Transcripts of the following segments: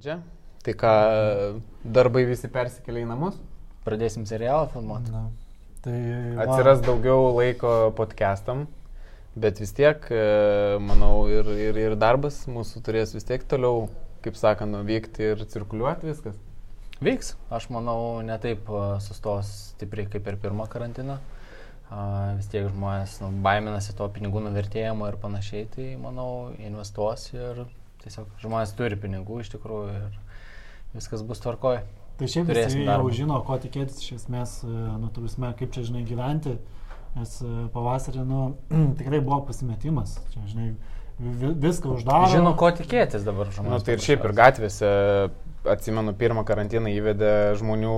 Pradžia. Tai ką, darbai visi persikėlė į namus? Pradėsim serialą filmuoti. Na, tai va, Atsiras daugiau laiko podcastam, bet vis tiek, e, manau, ir, ir, ir darbas mūsų turės vis tiek toliau, kaip sakant, vykti ir cirkuliuoti viskas. Vyks, aš manau, netaip a, sustos stipriai kaip per pirmą karantiną. A, Vis tiek žmonės nu, baiminasi to pinigų nuvertėjimo ir panašiai, tai manau, investuos ir tiesiog žmonės turi pinigų iš tikrųjų ir viskas bus tvarkoje. tai šiaip visi jau žino, ko tikėtis iš esmės, e, nu, turime, kaip čia, žinai, gyventi, nes e, pavasarį, nu, tikrai buvo pasimetimas, čia, žinai, vi- viską uždaro. Žino, ko tikėtis dabar Na, žmonės. nu, tai ir šiaip ir gatvėse, atsimenu, pirmą karantiną įvedė žmonių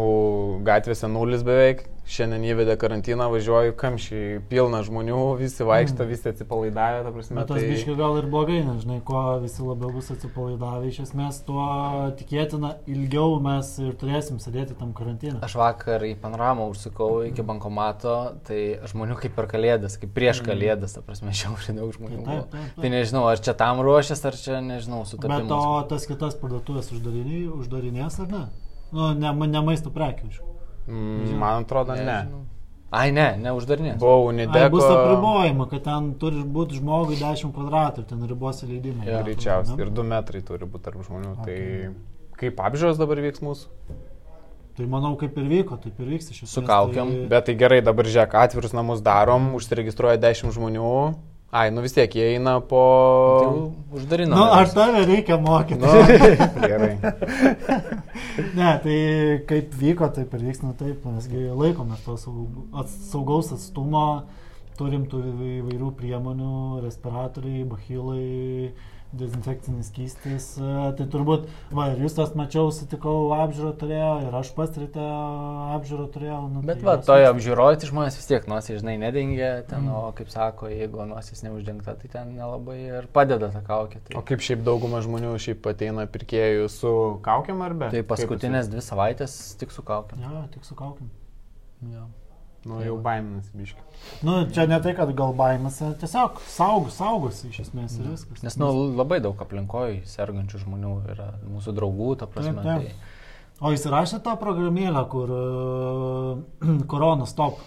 gatvėse nulis beveik, šiandien įvedė karantiną, važiuoju kamščiai, pilna žmonių, visi vaikšto, visi atsipalaidavę, ta prasme. Bet tas Tai... biški gal ir blogai, nes žinai, kuo visi labiau bus atsipalaidavę, iš esmės tuo tikėtina ilgiau mes ir turėsim sėdėti tam karantinę. Aš vakar į panoramą užsukau iki bankomato, tai žmonių kaip per kalėdas, kaip prieš kalėdas, ta prasme, šiauriai daug žmonių. Taip, buvo. taip, taip. Tai nežinau, ar čia tam ruošęs, ar čia, nežinau, Bet sutapimas. o tas kitas parduotuvės uždarinė- uždarinės ar ne? Nu, ne, ne maisto prekių, aišku. Mm, Man atrodo, ne. Nežinau. Ai, ne, neuždarinės. Buvau Ai, Nideko. bus apribojama, kad ten turi būti žmogui 10 kvadratų ir ten ribos įleidimai. Jo. Greičiausiai. Ne? Ir 2 metrai turi būti tarp žmonių. Ok. Tai kaip apžiūros dabar vyks mūsų? Tai manau, kaip ir vyko, taip ir vyks iš esmės. Su kaukiom, tai... Bet tai gerai, dabar žiūrėk, atvirus namus darom, užsiregistruoja 10 žmonių. Ai, nu vis tiek jie eina po... Tai uždarino. Nu, ar tave reikia mokyti? Nu, gerai. Ne, tai kaip vyko, taip ir vyks, nu taip, mesgi laikomės to saugaus atstumo, turim tų įvairių priemonių, respiratoriai, bachilai, dezinfekcinis skystis. e, Tai turbūt, va, ir jūs tas mačiau, sutikau, apžiūrą turėjo, ir aš pats ryte apžiūrą turėjau. Nu, Bet tai va, toje apžiūroje tai žmonės vis tiek nosis, žinai, nedengia, ten, Mm. o kaip sako, jeigu nosis neuždengta, tai ten nelabai ir padeda ta kaukė. Tai, O kaip šiaip dauguma žmonių šiaip ateina pirkėjų su kaukiam ar be? tai paskutinės dvi savaitės tik su kaukė. Jo, tik su kaukim. Ja. Nu, jau baiminasi biški. Nu, čia ne tai, kad gal baimėse, tiesiog saug, saugosi iš esmės ir viskas. Nes, nu, labai daug aplinkoje sergančių žmonių yra mūsų draugų, ta prasme. Taip, taip. O įsirašė tą programėlę, kur uh, Corona Stop,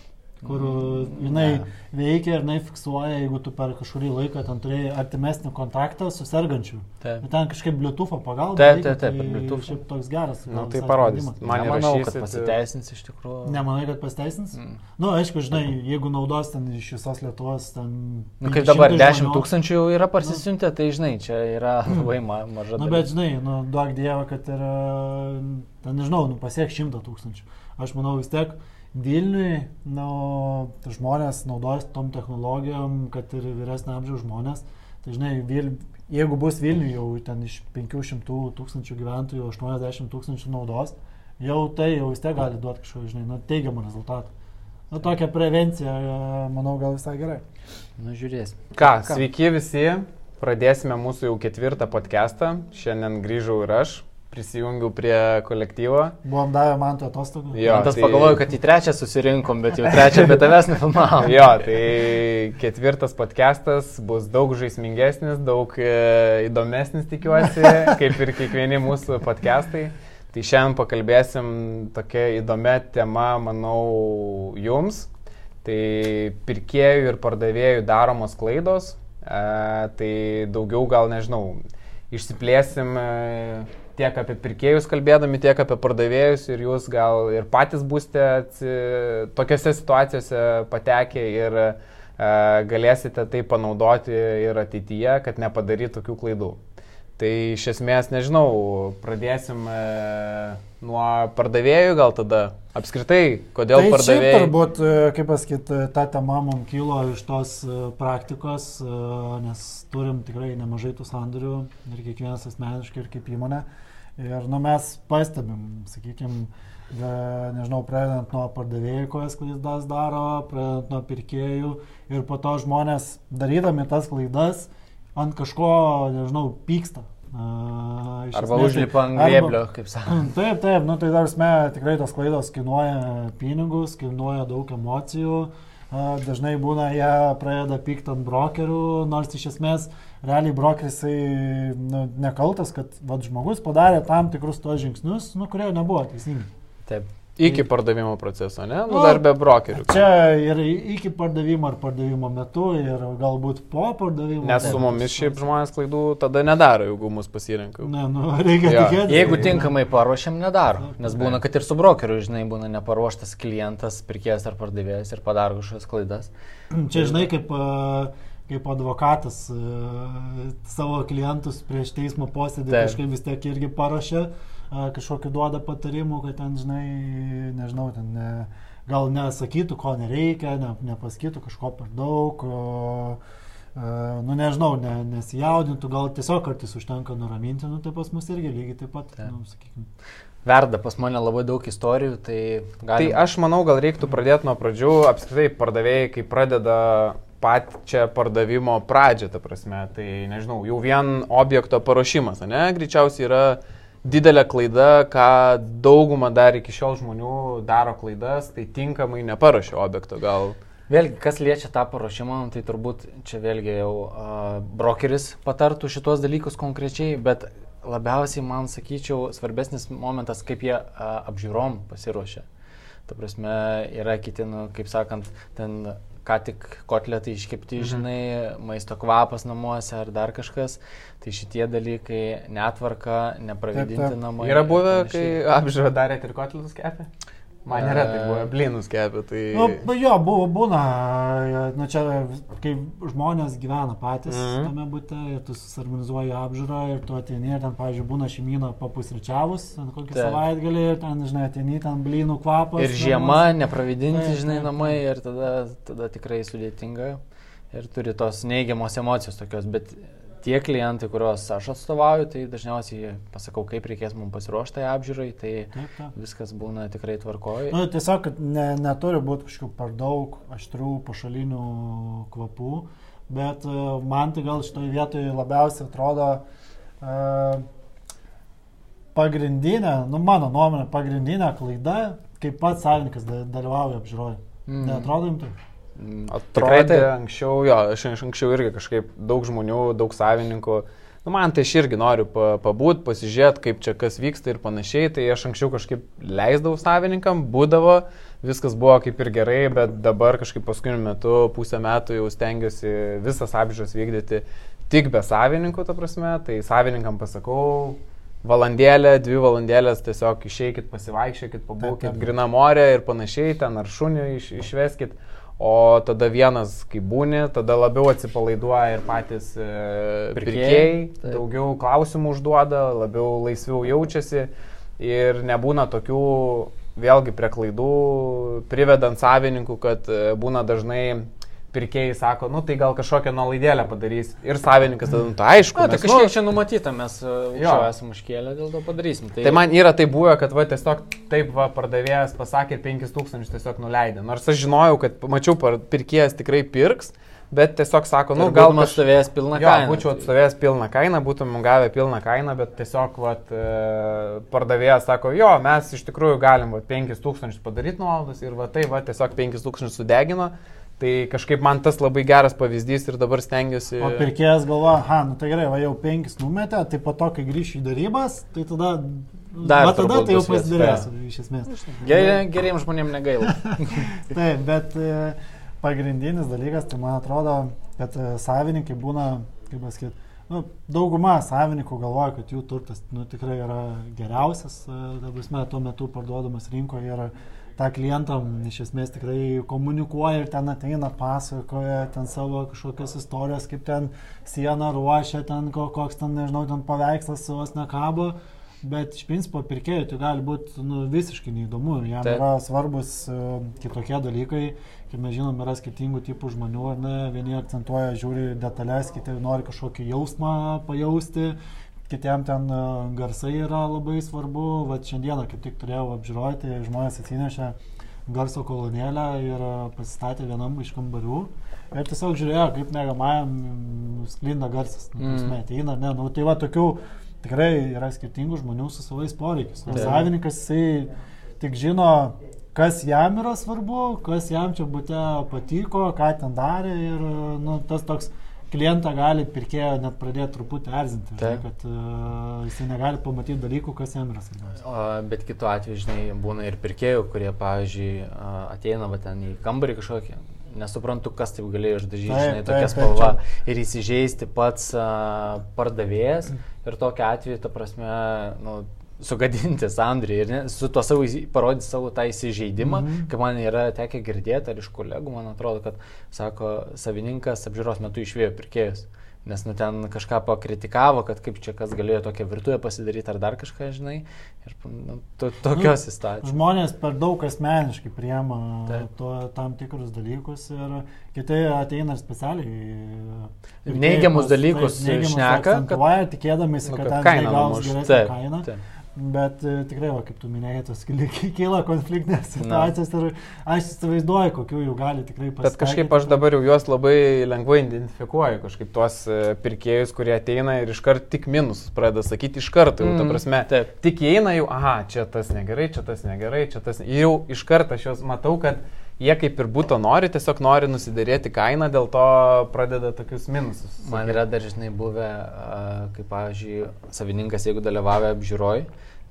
kur uh, jinai Ne. veikia ir jinai fiksuoja, jeigu tu per kažkurį laiką ten turėjai artimesnį kontaktą su sergančiu. Tai, Bet ten kažkaip Bluetooth'o pagalba. Taip, taip, taip, tai Bluetooth. Šiaip toks geras. Nu, gal tai parodys. Man nemanau, kad įrašysit, pasiteisins iš tikrųjų. Nemanai, kad pasteisins? Mm. Na, nu, aišku, žinai, jeigu naudos ten iš visos Lietuvos, ten... Nu, kaip 500 dabar 10 žmonių- tūkstančių jau yra parsisiuntę, tai žinai, čia yra labai ma maža. Na. Nu, bet žinai, nu, duok dievą, kad ir, e, ten nežinau, nu, pasiek šimtą tūkstančių. Aš manau vis tiek Vilniui, nu, tai žmonės naudojasi tom technologijom, kad ir vyresnio amžiaus žmonės. Tai žinai, Vil, jeigu bus Vilniui jau ten iš 500 tūkstančių gyventojų 80 tūkstančių naudos, jau tai jau vis tiek gali duoti kažkokį, žinai, nu, teigiamą rezultatą. Nu, tokia prevencija, manau, gal visai gerai. Nu, žiūrės. Ką, sveiki visi. Pradėsime mūsų jau ketvirtą podcastą. Šiandien grįžau ir aš. Prisijungiau prie kolektyvo. Buvom davę man tų atostogų. Jo, Tas tai- pagalvoju, kad į trečią susirinkom, bet jau trečią be tavęs nefilmavom. Jo, tai ketvirtas podcastas bus daug žaismingesnis, daug e, įdomesnis tikiuosi, kaip ir kiekvieni mūsų podcastai. Tai šiandien pakalbėsim tokia įdomia tema, manau, jums. Tai pirkėjų ir pardavėjų daromos klaidos. E, tai daugiau gal nežinau, išsiplėsim e, tiek apie pirkėjus kalbėdami, tiek apie pardavėjus ir jūs gal ir patys būsite atsi, tokiose situacijose patekę ir e, galėsite tai panaudoti ir ateityje, kad nepadarytų tokių klaidų. Tai iš esmės, nežinau, pradėsim e, nuo pardavėjų gal tada. Apskritai, kodėl tai pardavėjai... Šiaip, turbūt, e, kaip pasakyti, ta tema mums kilo iš tos e, praktikos, e, nes turim tikrai nemažai tų sandorių ir kiekvienas asmeniškai ir kaip įmonė. Ir nu, mes pastebim, sakykime, nežinau, pradedant nuo pardavėjų, kokias klaidas daro, pradedant nuo pirkėjų ir po to žmonės darydami tas klaidas ant kažko, nežinau, pyksta. A, iš Arba tai- užlipa ant grėblio, kaip sakoma. Taip, taip, nu tai dar sme tikrai tos klaidos kainuoja pinigus, kainuoja daug emocijų, dažnai būna, jie pradeda pykti ant brokerių, nors iš esmės realiai brokeris nu, nekaltas, kad vad žmogus padarė tam tikrus tos žingsnius, nu, kurie nebuvo teisingi. Taip. Iki pardavimo proceso, ne? Nu, dar be brokerių. Čia ir iki pardavimo ar pardavimo metu ir galbūt po pardavimo. Nes su mumis šiaip žmonės klaidų tada nedaro, jeigu mus pasirinka. Ne, nu, reikia ja. tikėti. Jeigu tinkamai paruošiam, nedaro. Nes būna, kad ir su brokeriu, žinai, būna neparuoštas klientas, pirkėjas ar pardavėjas ir padaro kažkokias klaidas. Čia, žinai, kaip kaip advokatas savo klientus prieš teismo posėdį kažkaip vis tiek irgi parašė kažkokiu duoda patarimų, kad ten, žinai, nežinau, ten ne, gal nesakytų, ko nereikia, ne, nepasakytų kažko per daug, o, nu nežinau, ne, nesijaudintų, gal tiesiog kartais užtenka nuraminti, nu tai pas mus irgi lygiai taip pat, tai. nu, sakykime. Verda pas mane labai daug istorijų, tai galim... Tai aš manau, gal reiktų pradėti nuo pradžių, apskritai pardavėjai, kai pradeda pačią pardavimo pradžią, ta prasme, tai nežinau, jau vien objekto paruošimas, ne, greičiausiai yra didelė klaida, ką dauguma dar iki šiol žmonių daro klaidas, tai tinkamai neparuošia objekto gal. Vėlgi, kas liečia tą paruošimą, tai turbūt čia vėlgi jau uh, brokeris patartų šitos dalykus konkrečiai, bet labiausiai man sakyčiau svarbesnis momentas, kaip jie uh, apžiūrom pasiruošia. Ta prasme, yra kiti, nu, kaip sakant, ten ką tik kotletai iškepti, mhm. žinai, maisto kvapas namuose ar dar kažkas. Tai šitie dalykai netvarka, nepravydinti namai. Yra buvę, kai apžiūrą darėte ir kotletus kepė? Man nėra, tai buvo blynus kepė. Tai... Nu, jo, buvo, būna, nu čia, kai žmonės gyvena patys mm -hmm. tame būte ir tu susorganizuoji apžiūrą ir tu ateini ir ten, pavyzdžiui, būna šeimyną papusryčiavus, kokį tai. savaitgalį ir ten, žinai, ateini ten blynų kvapas. Ir žiema, namus. nepravidinti, tai, žinai, namai ir tada, tada tikrai sudėtinga ir turi tos neigiamos emocijos tokios, bet tie klientai, kuriuos aš atstovauju, tai dažniausiai pasakau, kaip reikės mums pasiruošti tai apžiūrai, tai taip, taip. viskas būna tikrai tvarkoji. Nu, tiesiog, kad ne, neturi būti kažkokių per daug aštrių pašalinių kvapų, bet uh, man tai gal šitoje vietoje labiausiai atrodo uh, pagrindinė, nu mano nuomonė, pagrindinė klaida, kaip pats savininkas dalyvauja apžiūroje. Mm. Neatrodo jums tai? Atrodė tai... anksčiau, jo, aš anksčiau irgi kažkaip daug žmonių, daug savininkų. Nu, man tai aš irgi noriu pabūt, pasižiūrėti, kaip čia kas vyksta ir panašiai. Tai aš anksčiau kažkaip leisdavau savininkam, būdavo, viskas buvo kaip ir gerai, bet dabar kažkaip paskutiniu metu, pusę metų jau stengiuosi visas apžiūras vykdyti tik be savininkų, ta prasme. Tai savininkam pasakau, valandėlę, dvi valandėlės tiesiog išeikit, pasivaikščiokit, pabūkit, grina morė ir panašiai, ten ar šunį iš, išveskit. O tada vienas, kai būni, tada labiau atsipalaiduoja ir patys e, pirkėjai, daugiau klausimų užduoda, labiau laisviau jaučiasi. Ir nebūna tokių, vėlgi prie klaidų, privedant savininkų, kad e, būna dažnai pirkėjai sako, nu tai gal kažkokią nuolaidėlę padarys. Ir savininkas tada, nu tai aišku. Na, tai kažkiek nu, čia numatyta, mes e, jo esame užkėlę, dėl to padarysim. Tai... tai man yra tai buvę, kad va tiesiog taip va pardavėjas pasakė 5000 tiesiog nuleidė. Nors aš žinojau, kad mačiau, pirkėjas tikrai pirks. Bet tiesiog sako, nu gal būtum atstovėjęs pilną jo, kainą. Būčiau atstovėjęs pilną kainą, būtum gavę pilną kainą, bet tiesiog vat, e, pardavėjas sako, jo, mes iš tikrųjų galim vat, 5000 padaryti nuolaidas ir va tai va tiesiog 5000 sudegino. Tai kažkaip man tas labai geras pavyzdys ir dabar stengiuosi. O pirkėjas galvoja, aha, nu tai gerai, va jau penkis numetė, tai po to, kai grįšiu į darybas, tai tada... Dar va, tada tai jau pasidarėsiu, iš esmės. Gerai, geriems žmonėms negaila. Taip, bet e, pagrindinis dalykas, tai man atrodo, kad e, savininkai būna, kaip pasakyti, nu, dauguma savininkų galvoja, kad jų turtas nu, tikrai yra geriausias, dabar e, tuo metu parduodamas rinkoje yra tą klientam iš esmės tikrai komunikuoja ir ten ateina, pasakoja ten savo kažkokias istorijas, kaip ten sieną ruošia, ten koks ten, nežinau, ten paveikslas vos nekabo. Bet iš principo pirkėjui tai gali būti nu, visiškai neįdomu. Jam Taip. yra svarbus uh, kitokie dalykai. Kaip mes žinom, yra skirtingų tipų žmonių, ne? Vieni akcentuoja, žiūri detalės, kiti nori kažkokį jausmą pajausti kitiem ten e, garsai yra labai svarbu. Vat šiandieną kaip tik turėjau apžiūroti, žmonės atsinešė garso kolonėlę ir e, pasistatė vienam iš kambarių. Ir tiesiog žiūrėjo, kaip mėgamajam sklinda garsas. Nu, mm. ateina, ne, nu, tai va tokių tikrai yra skirtingų žmonių su savais poreikiais. O savininkas jisai tik žino, kas jam yra svarbu, kas jam čia būte patiko, ką ten darė ir nu, tas toks klientą gali pirkėjo net pradėti truputį erzinti, žinai, kad uh, jisai negali pamatyti dalykų, kas jam yra svarbiausia. Bet kitu atveju, žinai, būna ir pirkėjų, kurie, pavyzdžiui, ateina va, ten į kambarį kažkokį, nesuprantu, kas taip galėjo išdažyti, žinai, tokia spalva ir įsižeisti pats uh, pardavėjas. Ir tokia atveju, ta prasme, nu, sugadinti sandrį ir ne, su tuo savo parodyti savo tą įsižeidimą, mm -hmm. kaip man yra tekę girdėti ar iš kolegų, man atrodo, kad, sako, savininkas apžiūros metu išvėjo pirkėjus. Nes nu ten kažką pakritikavo, kad kaip čia kas galėjo tokią virtuvę pasidaryti ar dar kažką, žinai. Ir nu, to, tokios nu, įstatymos. Žmonės per daug asmeniškai priema to, tam tikrus dalykus ir kiti ateina ir specialiai. Neigiamus dalykus šneka. Kad, tikėdamėsi, nu, kad, kad ten gaus geresnę kainą. Taip. Bet e, tikrai, va, kaip tu minėjai, tos kyla konfliktinės situacijos Na. ir aš įsivaizduoju, kokių jų gali tikrai pasakyti. Bet kažkaip aš dabar jau juos labai lengvai identifikuoju, kažkaip tuos e, pirkėjus, kurie ateina ir iškart tik minusus pradeda sakyti iš karto, jau, mm, ta prasme, taip. tik įeina jau, aha, čia tas negerai, čia tas negerai, čia tas, jau iš karto aš juos matau, kad jie kaip ir būtų nori, tiesiog nori nusidėrėti kainą, dėl to pradeda tokius minusus. Man yra dažnai buvę, kaip, pavyzdžiui, savininkas, jeigu dalyvauja apžiūroj,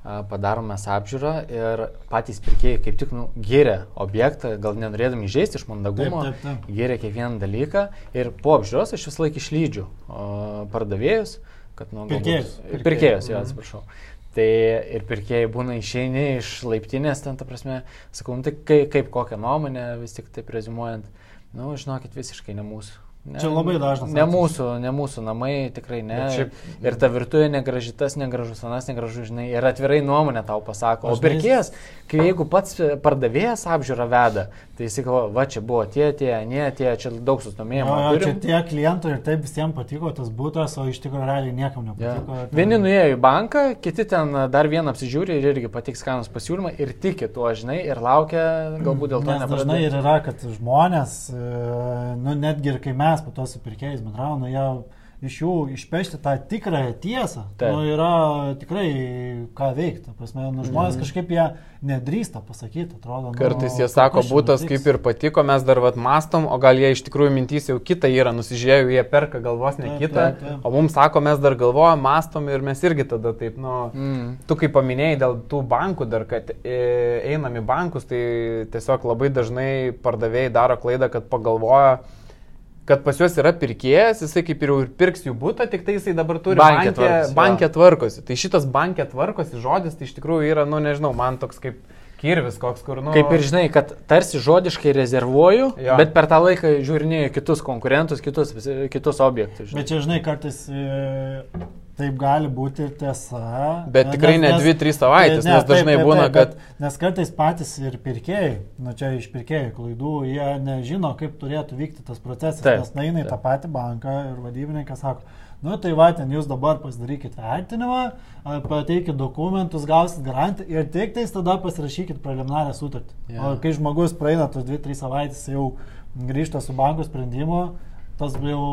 padarom mes apžiūrą ir patys pirkėjai kaip tik nu, gėrė objektą, gal nenorėdami įžeisti iš mandagumo, taip, taip, taip. gėrė kiekvieną dalyką ir po apžiūros aš vis laik išlydžiu pardavėjus, kad nu, pirkėjus. Galbūt, pirkėjus, jo, atsiprašau. Tai ir pirkėjai būna išeini iš laiptinės, ten, ta prasme, sakau, nu, tai kaip, kaip kokią nuomonę, vis tik taip rezumuojant, nu, žinokit, visiškai ne mūsų. Ne, Čia labai dažnas. Ne mūsų, ne mūsų namai, tikrai ne. Šiaip... Ir ta virtuvė negraži, tas negražus, anas negražus, žinai, ir atvirai nuomonę tau pasako. O pirkėjas, kai jeigu pats pardavėjas apžiūrą veda, tai jis galvo, va čia buvo tie, tie, ne tie, čia daug sustomėjimo. O čia tie klientų ir taip visiems patiko tas būtas, o iš tikrųjų realiai niekam nepatiko. Ja. Vieni nuėjo į banką, kiti ten dar vieną apsižiūri ir irgi patiks kainos pasiūlymą ir tiki tuo, žinai, ir laukia galbūt dėl to. Nes dažnai ir yra, kad žmonės, e, nu netgi ir kai mes mes po to su pirkėjais bendravom, nu, jie iš jų išpešti tą tikrąją tiesą, Taip. nu, yra tikrai ką veikti. Prasme, nu, žmonės mm. kažkaip jie nedrįsta pasakyti, atrodo. Nu, Kartais jie sako, būtas kaip ir patiko, mes dar vat mastom, o gal jie iš tikrųjų mintys jau kitą yra, nusižiūrėjau, jie perka galvos ne taip, kitą, taip, taip. o mums sako, mes dar galvojam, mastom ir mes irgi tada taip, nu, mm. tu kaip paminėjai dėl tų bankų dar, kad e, einam į bankus, tai tiesiog labai dažnai pardavėjai daro klaidą, kad pagalvoja, kad pas juos yra pirkėjas, jisai kaip ir jau ir pirks jų būtą, tik tai jisai dabar turi bankė, bankė, tvarkosi, bankė tvarkosi. Tai šitas bankė tvarkosi žodis, tai iš tikrųjų yra, nu nežinau, man toks kaip kirvis koks kur, nu. Kaip ir žinai, kad tarsi žodiškai rezervuoju, jo. bet per tą laiką žiūrinėjau kitus konkurentus, kitus, kitus objektus. Žinai. Bet čia, žinai, kartais e, Taip gali būti tiesa. Bet nes, tikrai ne 2-3 savaitės, ne, nes dažnai taip, taip, būna, kad... Bet, nes kartais patys ir pirkėjai, nu čia iš pirkėjų klaidų, jie nežino, kaip turėtų vykti tas procesas. Taip, nes naina į tą patį banką ir vadybininkas sako, nu tai va, ten jūs dabar pasidarykit vertinimą, pateikit dokumentus, gausit garantiją ir tik tais tada pasirašykit preliminarią sutartį. Yeah. O kai žmogus praeina tos 2-3 savaitės jau grįžta su banko sprendimu, tas jau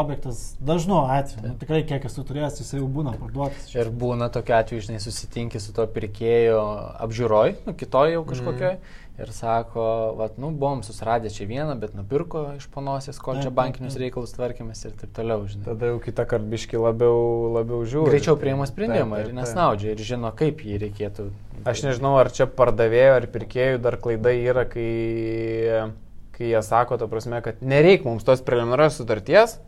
objektas dažnu atveju, nu, tikrai kiek esu turėjęs, jis jau būna parduotas. Ir būna tokia atveju, žinai, susitinki su to pirkėjo apžiūroj, nu, kitoj jau kažkokioj. Mm. Ir sako, vat, nu, buvom susiradę čia vieną, bet nupirko iš panosės, kol čia bankinius reikalus tvarkėmės ir taip toliau, žinai. Tada jau kitą kartbiškį labiau, labiau žiūri. Greičiau priima sprendimą ir nesnaudžia ir žino, kaip jį reikėtų. Aš nežinau, ar čia pardavėjo ar pirkėjų dar klaida yra, kai kai jie sako, ta prasme, kad nereik mums tos preliminarios sutarties,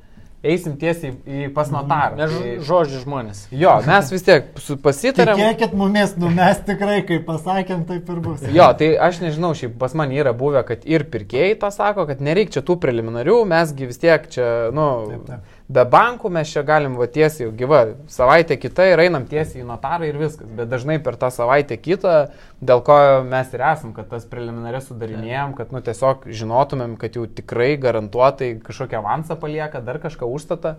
eisim tiesiai į pas notarą. Ne tai, žodžiai žmonės. Jo, mes vis tiek pasitarėm. Tikėkit mumis, nu mes tikrai, kaip pasakėm, taip ir bus. Jo, tai aš nežinau, šiaip pas man yra buvę, kad ir pirkėjai tą sako, kad nereikia čia tų preliminarių, mesgi vis tiek čia, nu, taip, taip be bankų mes čia galim va tiesiai, gyva, savaitę kitą ir einam tiesiai į notarą ir viskas. Bet dažnai per tą savaitę kitą, dėl ko mes ir esam, kad tas preliminarės sudarinėjom, kad nu, tiesiog žinotumėm, kad jau tikrai garantuotai kažkokią avansą palieka, dar kažką užstatą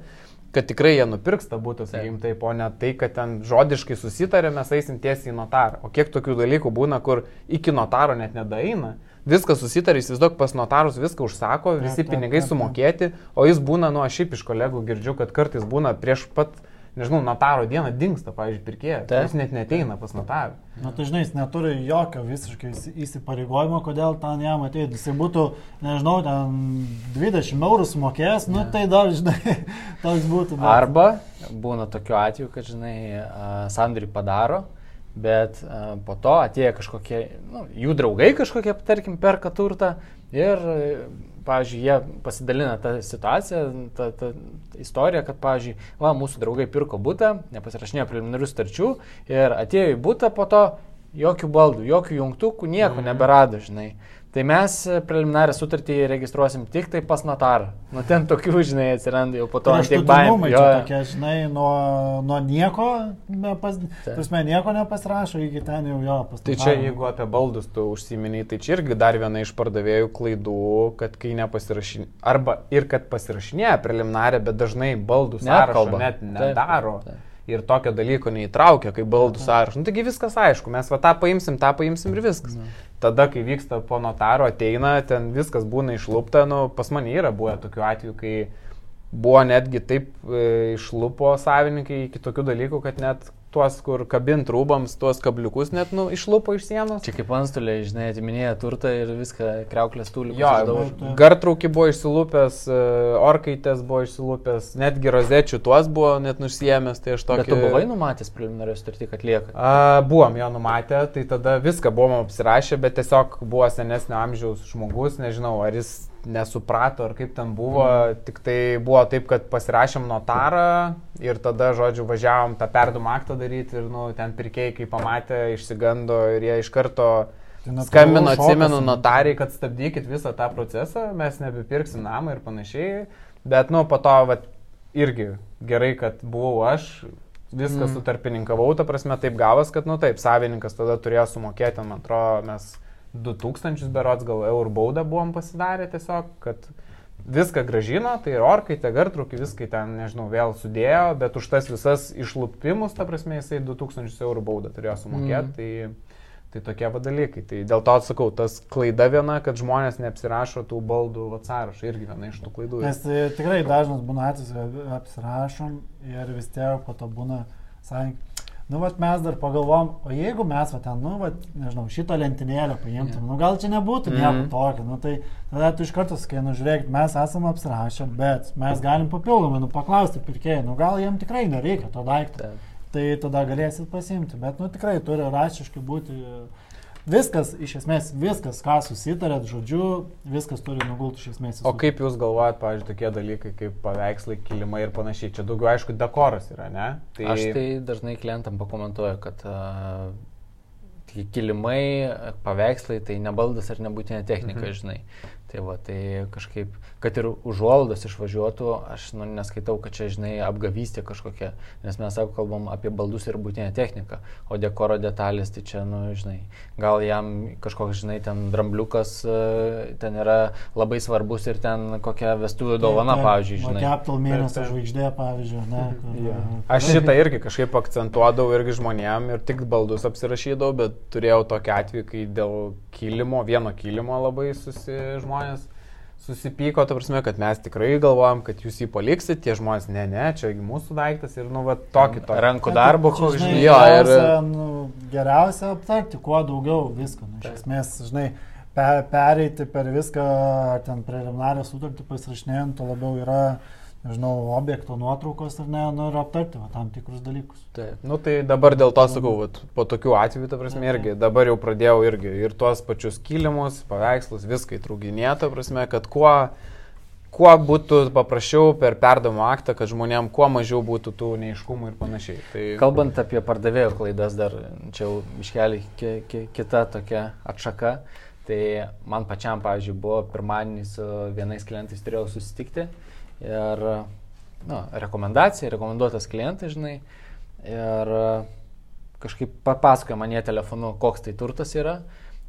kad tikrai jie nupirks tą būtą, sakykim taip, o ne tai, kad ten žodiškai susitarė, mes eisim tiesiai į notarą. O kiek tokių dalykų būna, kur iki notaro net nedaina viską susitarė, įsivaizduok, pas notarus viską užsako, visi pinigai sumokėti, o jis būna, nu, aš šiaip iš kolegų girdžiu, kad kartais būna prieš pat nežinau, notaro dieną dinksta, pavyzdžiui, pirkėjas. Taip. Jis net neteina pas notarą. Na, tai žinai, jis neturi jokio visiškai įsi- įsipareigojimo, kodėl ten jam ateiti. Jis būtų, nežinau, ten 20 eurų sumokėjęs, nu tai dar, žinai, toks būtų. bet- Arba būna tokiu atveju, kad, žinai, a, sandorį padaro, bet a, po to atėjo kažkokie, nu, jų draugai kažkokie, tarkim, perka turtą ir, pavyzdžiui, jie pasidalina tą situaciją, tą, tą istoriją, kad, pavyzdžiui, va, mūsų draugai pirko būtą, nepasirašinėjo preliminarių starčių ir atėjo į būtą po to jokių baldų, jokių jungtukų, nieko Mhm. neberado, žinai. Tai mes e, preliminarią sutartį registruosim tik tai pas notarą. Nu ten tokių, žinai, atsiranda jau po to ant tiek baimė. Jo, tokie, žinai, nuo, nuo nieko, nepas, prasme, nieko nepasirašo, iki ten jau jo pas. Tai čia, jeigu apie baldus tu užsiminiai, tai čia irgi dar viena iš pardavėjų klaidų, kad kai nepasirašinė, arba ir kad pasirašinėja preliminarę, bet dažnai Neapkalba. net Taip, nedaro. taip. Ir tokio dalyko neįtraukia, kaip baldų sąrašą. Nu, taigi viskas aišku, mes va tą paimsim, tą paimsim ir viskas. Tada, kai vyksta po notaro, ateina, ten viskas būna išlūpta, nu, pas mane yra buvę tokių atvejų, kai buvo netgi taip e, išlupo savininkai iki tokių dalykų, kad net tuos, kur kabint rūbams, tuos kabliukus net nu, išlupo iš sienos. Čia kaip antstoliai, žinai, atiminėja turtą ir viską kreuklės tūlių. Jo, gartraukį buvo išsilūpęs, e, orkaitės buvo išsilūpęs, netgi rozečių tuos buvo net nusijėmęs, tai aš Bet tokį... tu buvai numatęs preliminarių sutartį, kad lieka. A, buvom jo numatę, tai tada viską buvom apsirašę, bet tiesiog buvo senesnio amžiaus žmogus, nežinau, ar jis nesuprato, ar kaip ten buvo, mm. tik tai buvo taip, kad pasirašėm notarą ir tada, žodžiu, važiavom tą perdum aktą daryti ir, nu, ten pirkėjai, kai pamatė, išsigando ir jie iš karto Tai skambino, atsimenu, nu. notariai, kad stabdykit visą tą procesą, mes nebepirksim namą ir panašiai, bet, nu, po to, va, irgi gerai, kad buvau aš, viską mm. sutarpininkavau, ta prasme, taip gavas, kad, nu, taip, savininkas tada turėjo sumokėti, man atrodo, mes 2000 berots gal eurų baudą buvom pasidarę tiesiog, kad viską gražino, tai ir orkaitė, gartrukį, viską ten, nežinau, vėl sudėjo, bet už tas visas išlupimus, ta prasme, jisai 2000 eurų baudą turėjo sumokėti. Mm. Tai, tai tokie dalykai. Tai dėl to atsakau, tas klaida viena, kad žmonės neapsirašo tų baldų vat sąrašą, irgi viena iš tų klaidų. Nes tai tikrai dažnas būna atvejis, kad apsirašom ir vis tiek po to būna savininkai. Nu, vat mes dar pagalvom, o jeigu mes, va ten, nu, vat, nežinau, šitą lentynėlę paimtum, Jo. nu, gal čia nebūtų nieko Mhm. tokio, nu, tai tada tu iš karto sakai, nu, žiūrėk, mes esame apsirašę, bet mes galim papildomai, nu, paklausti pirkėjai, nu, gal jiem tikrai nereikia to daikto, Taip. tai tada galėsit pasimti, bet, nu, tikrai turi raštiškai būti viskas, iš esmės, viskas, ką susitarėt, žodžiu, viskas turi nugulti iš esmės. į O kaip jūs galvojat, pavyzdžiui, tokie dalykai kaip paveikslai, kilimai ir panašiai? Čia daugiau, aišku, dekoras yra, ne? Tai... Aš tai dažnai klientam pakomentuoju, kad uh, kilimai, paveikslai tai ne baldas ar nebūtinė technika, Mhm. mhm. žinai. Tai va, tai kažkaip, kad ir užuolaidas išvažiuotų, aš nu, neskaitau, kad čia, žinai, apgavystė kažkokia, nes mes, kalbam apie baldus ir būtinę techniką, o dekoro detalės, tai čia, nu, žinai, gal jam kažkoks, žinai, ten drambliukas e, ten yra labai svarbus ir ten kokia vestuvių dovana, pavyzdžiui, žinai. Captal mėnesio žvaigždė, pavyzdžiui, ne? Kur, e, Aš šitą irgi kažkaip akcentuodavau irgi žmonėm ir tik baldus apsirašydavau, bet turėjau tokį atvejį, kai dėl kilimo, vieno kilimo labai susi, žmonės susipyko, ta prasme, kad mes tikrai galvojam, kad jūs jį paliksit, tie žmonės, ne, ne, čia mūsų daiktas ir, nu, va, tokį tokį. Rankų darbo, koks, žinai, jo, ir- geriausia, nu, geriausia aptarti, kuo daugiau visko. Nu, iš Taip. esmės, žinai, pe, pereiti per viską, ar ten preliminarią sutartį pasirašinėjant, to labiau yra, nežinau, objekto nuotraukos ar ne, nu, ir aptarti va, tam tikrus dalykus. Taip. Nu tai dabar dėl to sakau, vat, po tokių atvejų, ta prasme, Mhm. irgi dabar jau pradėjau irgi ir tuos pačius kilimus, paveikslus, viską įtrauginėti, ta prasme, kad kuo, kuo būtų paprasčiau per perdamo aktą, kad žmonėm kuo mažiau būtų tų neiškumų ir panašiai. Tai... Kalbant apie pardavėjo klaidas, dar čia jau iškeli ki, ki, kita tokia atšaka. Tai man pačiam, pavyzdžiui, buvo pirmadienį su vienais klientais turėjau susitikti ir, na, rekomendacija, rekomenduotas klientas, žinai, ir kažkaip papasakoja man jie telefonu, koks tai turtas yra.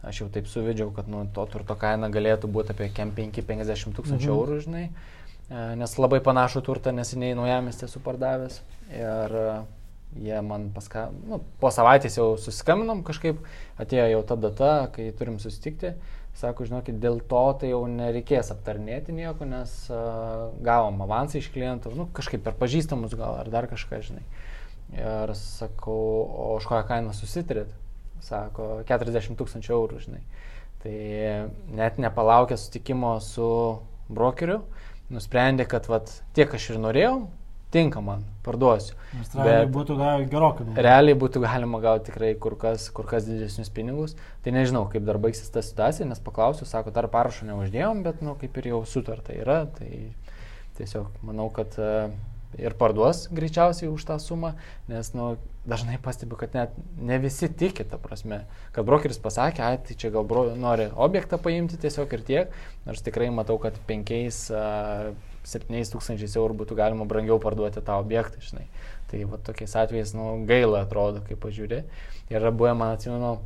Aš jau taip suvedžiau, kad nu, to turto kaina galėtų būti apie 5-50 tūkstančių Mhm. eurų, žinai, E, nes labai panašų turtą neseniai naujamestį esu pardavęs. Ir jie man paska... Nu, po savaitės jau susiskambinom kažkaip, atėjo jau ta data, kai turim susitikti. Sako, žinokit, dėl to tai jau nereikės aptarnėti nieko, nes uh, gavom avansą iš klientų, nu, kažkaip per pažįstamus gal ar dar kažką, žinai. Ir sakau, o už kokią kainą susitarėt? Sako, 40 tūkstančių eurų, žinai. Tai net nepalaukė sutikimo su brokeriu, nusprendė, kad vat, tiek aš ir norėjau, tinka man, parduosiu. Nes realiai Bet būtų gerokai daugiau. Realiai būtų galima gauti tikrai kur kas, kur kas didesnius pinigus. Tai nežinau, kaip dar baigsis ta situacija, nes paklausiu, sako, dar parašo neuždėjom, bet, nu, kaip ir jau sutarta yra, tai tiesiog manau, kad e, ir parduos greičiausiai už tą sumą, nes, nu, dažnai pastebiu, kad net ne visi tiki, ta prasme, kad brokeris pasakė, ai, tai čia gal bro, nori objektą paimti tiesiog ir tiek, nors tikrai matau, kad penkiais... Uh, 7000 eurų būtų galima brangiau parduoti tą objektą, žinai. Tai va tokiais atvejais, nu, gaila atrodo, kai pažiūri. Ir buvę, man atsimenu,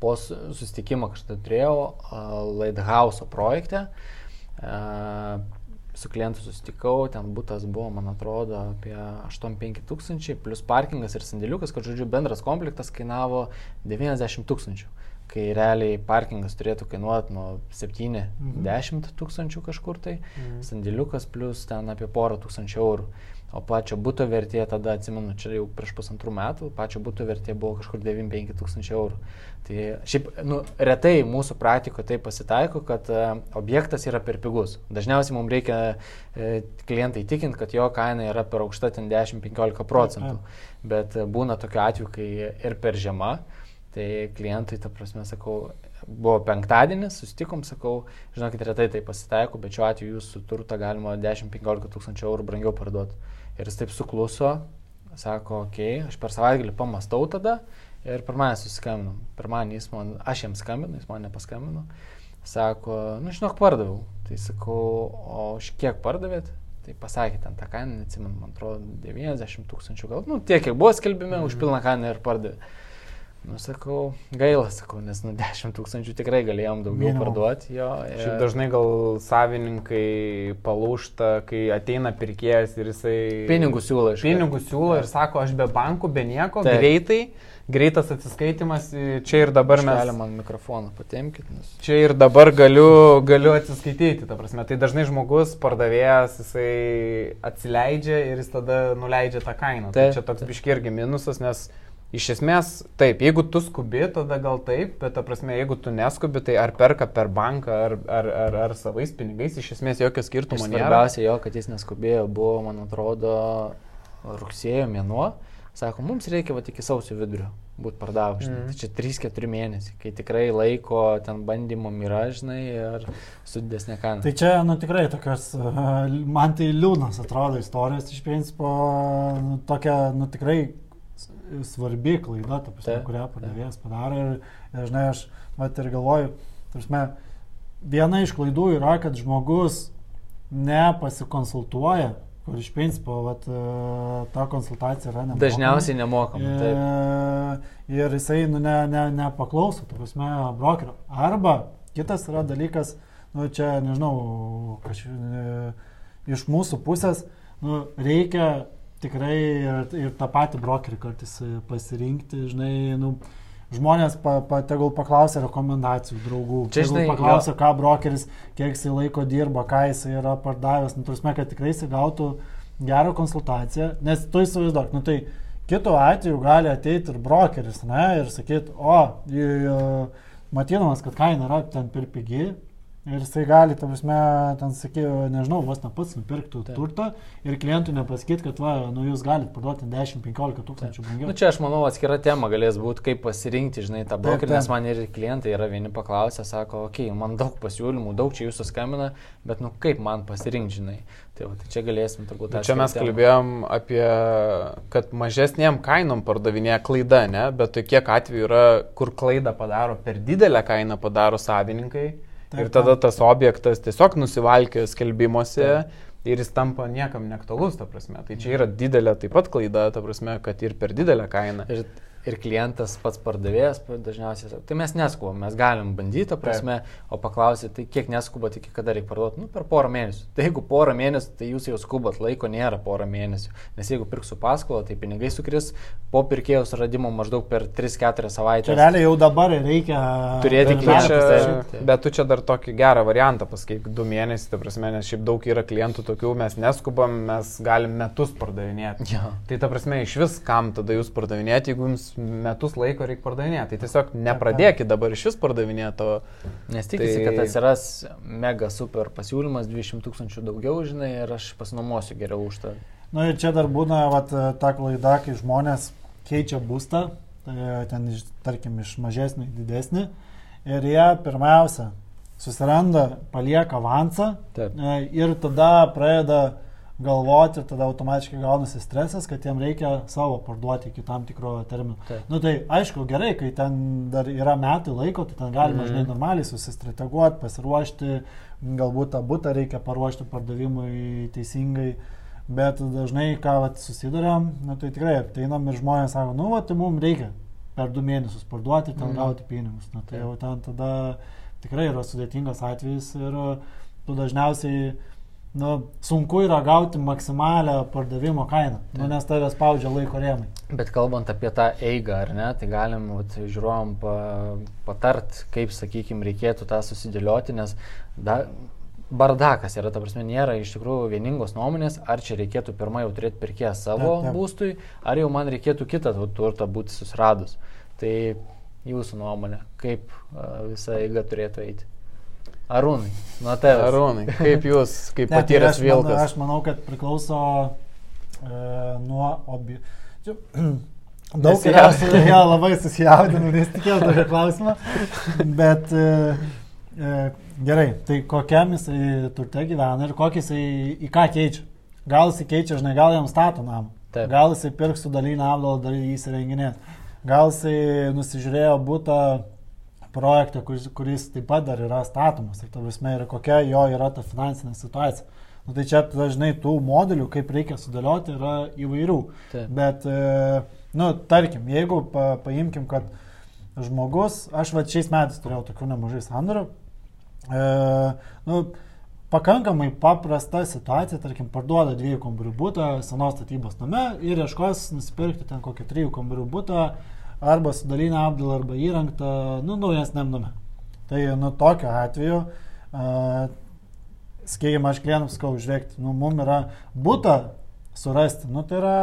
po susitikimo kažkada turėjau uh, Lighthouse projekte, uh, su klientu susitikau, ten būtas buvo, man atrodo, apie 85 tūkstančiai, plus parkingas ir sandėliukas, kad, žodžiu, bendras komplektas kainavo 90 tūkstančių. Kai realiai parkingas turėtų kainuoti nuo 7-10 tūkstančių kažkur tai, Mhm. sandėliukas plus ten apie porą tūkstančių eurų. O pačio būto vertė tada, atsimenu, čia jau prieš pusantrų metų, pačio būto vertė buvo kažkur 9-5 tūkstančių eurų. Tai šiaip, nu, retai mūsų praktikoje tai pasitaiko, kad e, objektas yra per pigus. Dažniausiai mums reikia e, klientai įtikinti, kad jo kaina yra per aukšta, ten 10-15 procentų. Bet e, būna tokiu atveju, kai ir per žema, tai klientai, ta prasme, sakau, buvo penktadienis, susitikom, sakau, žinokit, retai tai pasitaiko, bet šiuo atveju jūsų turtą galima 10-15 tūkstančių eurų brangiau parduoti. Ir jis taip sukluso, sako, okei, okay, aš per savaitgalį pamastau tada ir pirmąjį susiskambinau. Pirmąjį jis man, aš jam skambinu, jis man nepaskambino. Sako, nu žinok, pardaviau. Tai sakau, o už kiek pardavėt? Tai pasakė ten tą kainą, neatsimenu, man atrodo, 90 tūkstančių gal, nu tiek, kiek buvo skelbime, už pilną kainą ir pardavė. Nu, sakau, gaila, sakau, nes nu 10 tūkstančių tikrai galėjom daugiau Minimum. parduoti jo. Šiaip dažnai gal savininkai palūšta, kai ateina pirkėjas ir jisai... Pinigus siūlo iš Pinigus siūlo ir sako, aš be bankų, be nieko, Taip. Taip. greitai, greitas atsiskaitimas, čia ir dabar mes... Galim man mikrofoną patemkit, nes... Čia ir dabar galiu, galiu atsiskaityti, ta prasme. Tai dažnai žmogus, pardavėjas, jisai atsileidžia ir jis tada nuleidžia tą kainą. Tai Taip, čia toks taip. biški irgi minusas, nes iš esmės, taip, jeigu tu skubi, tada gal taip, bet ta prasme, jeigu tu neskubi, tai ar perka per banką, ar, ar, ar, ar savais pinigais, iš esmės jokio Ir skirtumo nėra. svarbiausia jo, kad jis neskubėjo, buvo, man atrodo, rugsėjo mėnuo. Sako, mums reikia va iki sausio vidurio būti pardavus. Mhm. Mm. Tai čia 3-4 mėnesiai, kai tikrai laiko ten bandymom yra, žinai, ir su didesnė kaina. Tai čia, nu tikrai tokios, man tai liūdnas atrodo istorijos, iš principo, nu, tokia, nu tikrai svarbi klaida, ta prasme, kurią pardavėjas padaro. Ir, ir žinai, aš mat ir galvoju, prasme, viena iš klaidų yra, kad žmogus nepasikonsultuoja, kur iš principo vat, e, ta konsultacija yra nemokama. Dažniausiai nemokam. Taip. E, ir jisai nu, ne, ne, nepaklauso, ta prasme, brokerio. Arba kitas yra dalykas, nu, čia nežinau, kaž, e, iš mūsų pusės nu, reikia tikrai ir, ir tą patį brokerį kartais e, pasirinkti, žinai, nu, žmonės pa, pa, tegul paklausia rekomendacijų draugų, Čia, žinai, paklausia, ką brokeris, kiek jisai laiko dirba, ką jisai yra pardavęs, nu, turime, kad tikrai jisai gautų gerą konsultaciją, nes tu įsivaizduok, nu tai kitu atveju gali ateiti ir brokeris, ne, ir sakyti, o, į, į, matydamas, kad kaina yra ten per pigi. Ir jisai gali, ta prasme, ten sakė, nežinau, vos ne pats nupirktų Taip. turtą ir klientui nepasakyti, kad, va, nu jūs galite parduoti 10-15 tūkstančių brangiau. Nu, čia aš manau atskira tema galės būti, kaip pasirinkti, žinai, tą brokerį, nes man ir klientai yra vieni paklausę, sako, okei, okay, man daug pasiūlymų, daug čia jūsų skambina, bet nu kaip man pasirinkti, žinai. Tai, va, tai čia galėsim turbūt Bet Čia atskirą mes temą. kalbėjom apie, kad mažesniem kainom pardavinėja klaida, ne? Bet tai kiek atvejų yra, kur klaidą padaro, per didelę kainą padaro savininkai. Taip, ir tada taip. tas objektas tiesiog nusivalkė skelbimuose ir jis tampa niekam neaktualus, ta prasme. Tai čia yra didelė taip pat klaida, ta prasme, kad ir per didelę kainą. Ir, ir klientas pats pardavėjas dažniausiai sako, tai mes neskubam, mes galim bandyti, ta prasme, o paklausyti, tai kiek neskubat, iki kada reikia parduoti, nu, per porą mėnesių. Tai jeigu porą mėnesių, tai jūs jau skubat, laiko nėra porą mėnesių, nes jeigu pirksiu paskolą, tai pinigai sukris po pirkėjo suradimo maždaug per 3-4 savaitės. Čia realiai jau dabar reikia turėti Tu klientą. čia, bet tu čia dar tokį gerą variantą pasakyk, du mėnesiai, ta prasme, nes šiaip daug yra klientų tokių, mes neskubam, mes galim metus pardavinėti. Jo. Tai ta prasme, iš vis kam tada jūs pardavinėti, jeigu jums metus laiko reikia pardavinėti. Tai tiesiog nepradėkit dabar iš vis pardavinėti. O... Nes tikisi, Tai- kad atsiras mega super pasiūlymas, 200 tūkstančių daugiau, žinai, ir aš pasinuomosiu geriau už tą. Na ir čia dar būna vat, ta klaida, kai žmonės keičia būstą, tai ten, iš, tarkim, iš mažesnį į didesnį. Ir jie pirmiausia susiranda, palieka avansą Taip. e, ir tada pradeda galvoti, tada automatiškai gaunasi stresas, kad jiem reikia savo parduoti iki tam tikro termino. Na nu, tai aišku, gerai, kai ten dar yra metai laiko, tai ten galima, mm. žinai, normaliai susistrateguoti, pasiruošti, galbūt tą būtą reikia paruošti pardavimui teisingai. Bet dažnai, ką vat, susidurėm, na, tai tikrai ateinam ir žmonės sako, nu, va, tai mums reikia per du mėnesius parduoti ir ten mm. gauti pinigus. Na, tai Taip. jau ten tada tikrai yra sudėtingas atvejis ir tu dažniausiai, nu, sunku yra gauti maksimalią pardavimo kainą, nu, Taip. nes tave spaudžia laiko rėmai. Bet kalbant apie tą eigą, ar ne, tai galim vat, žiūrovom pa, patart, kaip, sakykime, reikėtų tą susidėlioti, nes da, bardakas yra, ta prasme, nėra iš tikrųjų vieningos nuomonės, ar čia reikėtų pirmą jau turėti pirkėją savo Taip, taip. būstui, ar jau man reikėtų kitą tu- turtą būti susiradus. Tai jūsų nuomonė, kaip visa eiga turėtų eiti. Arūnai, nuo tavęs. Arūnai, kaip jūs, kaip Ne, tai patyręs aš manau- vilkas? Aš manau, kad priklauso e, nuo obi... Daug yra, ja, labai susijaudinau, nes tikėjau tokio klausimą. Bet e, e, gerai, tai kokiam jisai turte gyvena ir kokį jisai į ką keičia. Gal jisai keičia, žinai, gal jam stato namą. Taip. Gal jisai pirks su dalinę apdalą, dar jį įsirenginės. Gal jisai nusižiūrėjo būtą projektą, kuris, kuris taip pat dar yra statomas. Ir ta prasme, ir kokia jo yra ta finansinė situacija. Nu, tai čia dažnai tų modelių, kaip reikia sudėlioti, yra įvairių. Taip. Bet, e, nu, tarkim, jeigu pa, paimkim, kad žmogus, aš va šiais metais turėjau tokių nemažai sandorių, e, nu, pakankamai paprasta situacija, tarkim, parduoda dviejų kambarių būtą senos statybos name ir ieškos nusipirkti ten kokį trijų kambarių būtą arba su dalinė apdėlą arba įrengtą, nu, naujesniam name. Tai, nu, tokiu atveju, uh, sakykime, aš klientams sakau, žiūrėkit, nu, mums yra būta surasti. Nu, tai yra,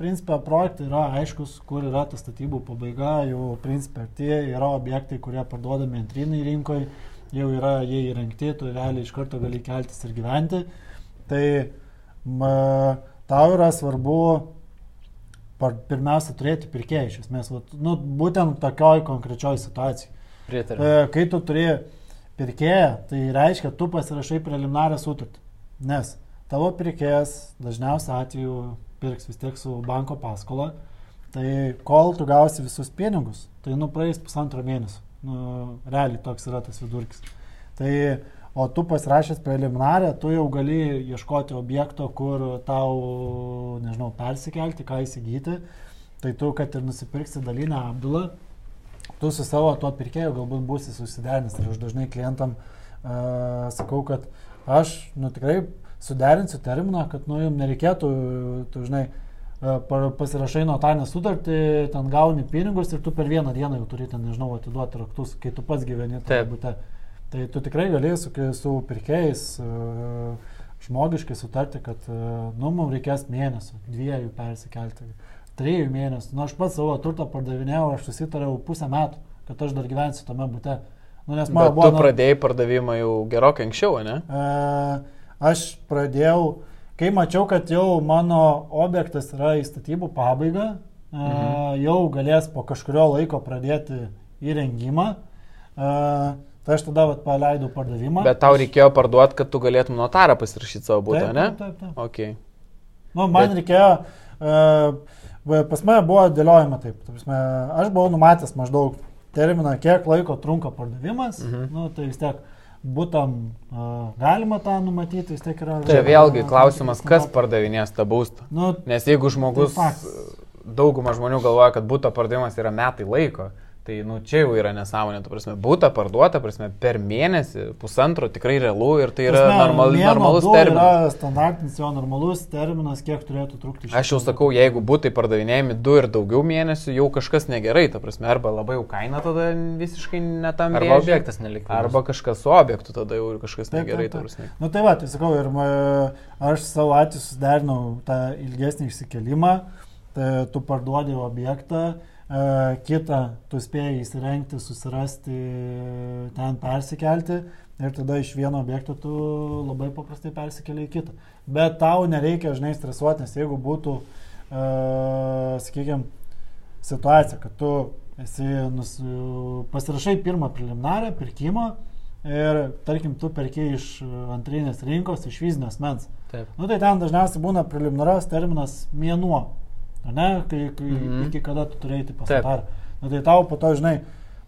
principė, projektai yra aiškus, kur yra ta statybų pabaiga, jau, principė, tie yra objektai, kurie parduodami antrinai rinkoje, jau yra jie įrengti, tu realiai iš karto gali keltis ir gyventi. Tai ma, tau yra svarbu pirmiausia turėti pirkėjų, iš esmės, vat, nu, būtent tokioj konkrečioj situacijai. Pritariu. E, Kai tu turi pirkėją, tai reiškia, tu pasirašai preliminarią sutartį. Nes tavo pirkėjas dažniausiai atveju pirks vis tiek su banko paskola. Tai kol tu gausi visus pinigus, tai nu praeis pusantro mėnesio. Nu, realiai toks yra tas vidurkis. Tai, o tu pasirašęs preliminarę, tu jau gali ieškoti objekto, kur tau, nežinau, persikelti, ką įsigyti. Tai tu, kad ir nusipirksi dalinę apdulą, tu su savo tuo pirkėju galbūt būsi susiderinęs. Ir aš dažnai klientam uh, sakau, kad aš, nu tikrai suderinsiu terminą, kad, nu, jums nereikėtų, tu žinai, pa- pasirašai notarinę sutartį, ten gauni pinigus ir tu per vieną dieną jau turi ten, nežinau, atiduoti raktus, kai tu pats gyveni tame būte. Tai tu tikrai galėsi su, su pirkėjais uh, žmogiškai sutarti, kad, uh, nu, mums reikės mėnesio, dviejų persikelti trijų mėnesių. Nu, aš pats savo turtą pardavinėjau, aš susitariau pusę metų, kad aš dar gyvensiu tame būte. Nu, nes man buvo... tu pradėjai pardavimą jau gerokai anksčiau, ne? E, aš pradėjau, kai mačiau, kad jau mano objektas yra į statybų pabaigą, e, Mhm. jau galės po kažkurio laiko pradėti įrengimą. E, tai aš tada vat, paleidau pardavimą. Bet tau reikėjo parduoti, kad tu galėtum notarą pasirašyti savo Taip, ne? taip, taip, taip. Okay. Nu, man Bet- reikėjo, e, pas mane buvo dėliojama taip. ta Prasme, aš buvau numatęs maždaug terminą, kiek laiko trunka pardavimas. Mhm. Nu, tai vis tiek būtam e, galima tą numatyti, vis tiek yra. Čia vėlgi klausimas, kas pardavinės tą būstą. Nu, Nes jeigu žmogus Tai dauguma žmonių galvoja, kad būto pardavimas yra metai laiko. Tai, nu, čia jau yra nesąmonė, tu prasme, būta parduota, prasme, per mėnesį, pusantro tikrai realu ir tai yra Prasme, normal, normalus terminas. Yra standartinis jo normalus terminas, kiek turėtų trukti šis Aš jau sakau, jeigu būtai pardavinėjami du ir daugiau mėnesių, jau kažkas negerai, ta prasme, arba labai jau kaina tada visiškai netam Arba rėžiui, objektas nelikvidas. Arba kažkas su objektu tada jau kažkas Taip, negerai, ta prasme. Na nu, tai va, tai sakau, ir ma, aš savo atveju susiderinau tą ilgesnį išsikelimą, tai tu parduodi objektą, e, kitą tu spėjai įsirengti, susirasti, ten persikelti ir tada iš vieno objekto tu labai paprastai persikeli į kitą. Bet tau nereikia, žinai, stresuoti, nes jeigu būtų, e, sakykime, situacija, kad tu esi nus, pasirašai pirmą preliminarę pirkimą ir, tarkim, tu perki iš antrinės rinkos, iš fizinės mens. Taip. Nu tai ten dažniausiai būna preliminarios terminas mėnuo, ne, kai, kai, mm. -hmm. iki kada tu turėjai tai Taip. pasidarę. Nu tai tau po to, žinai,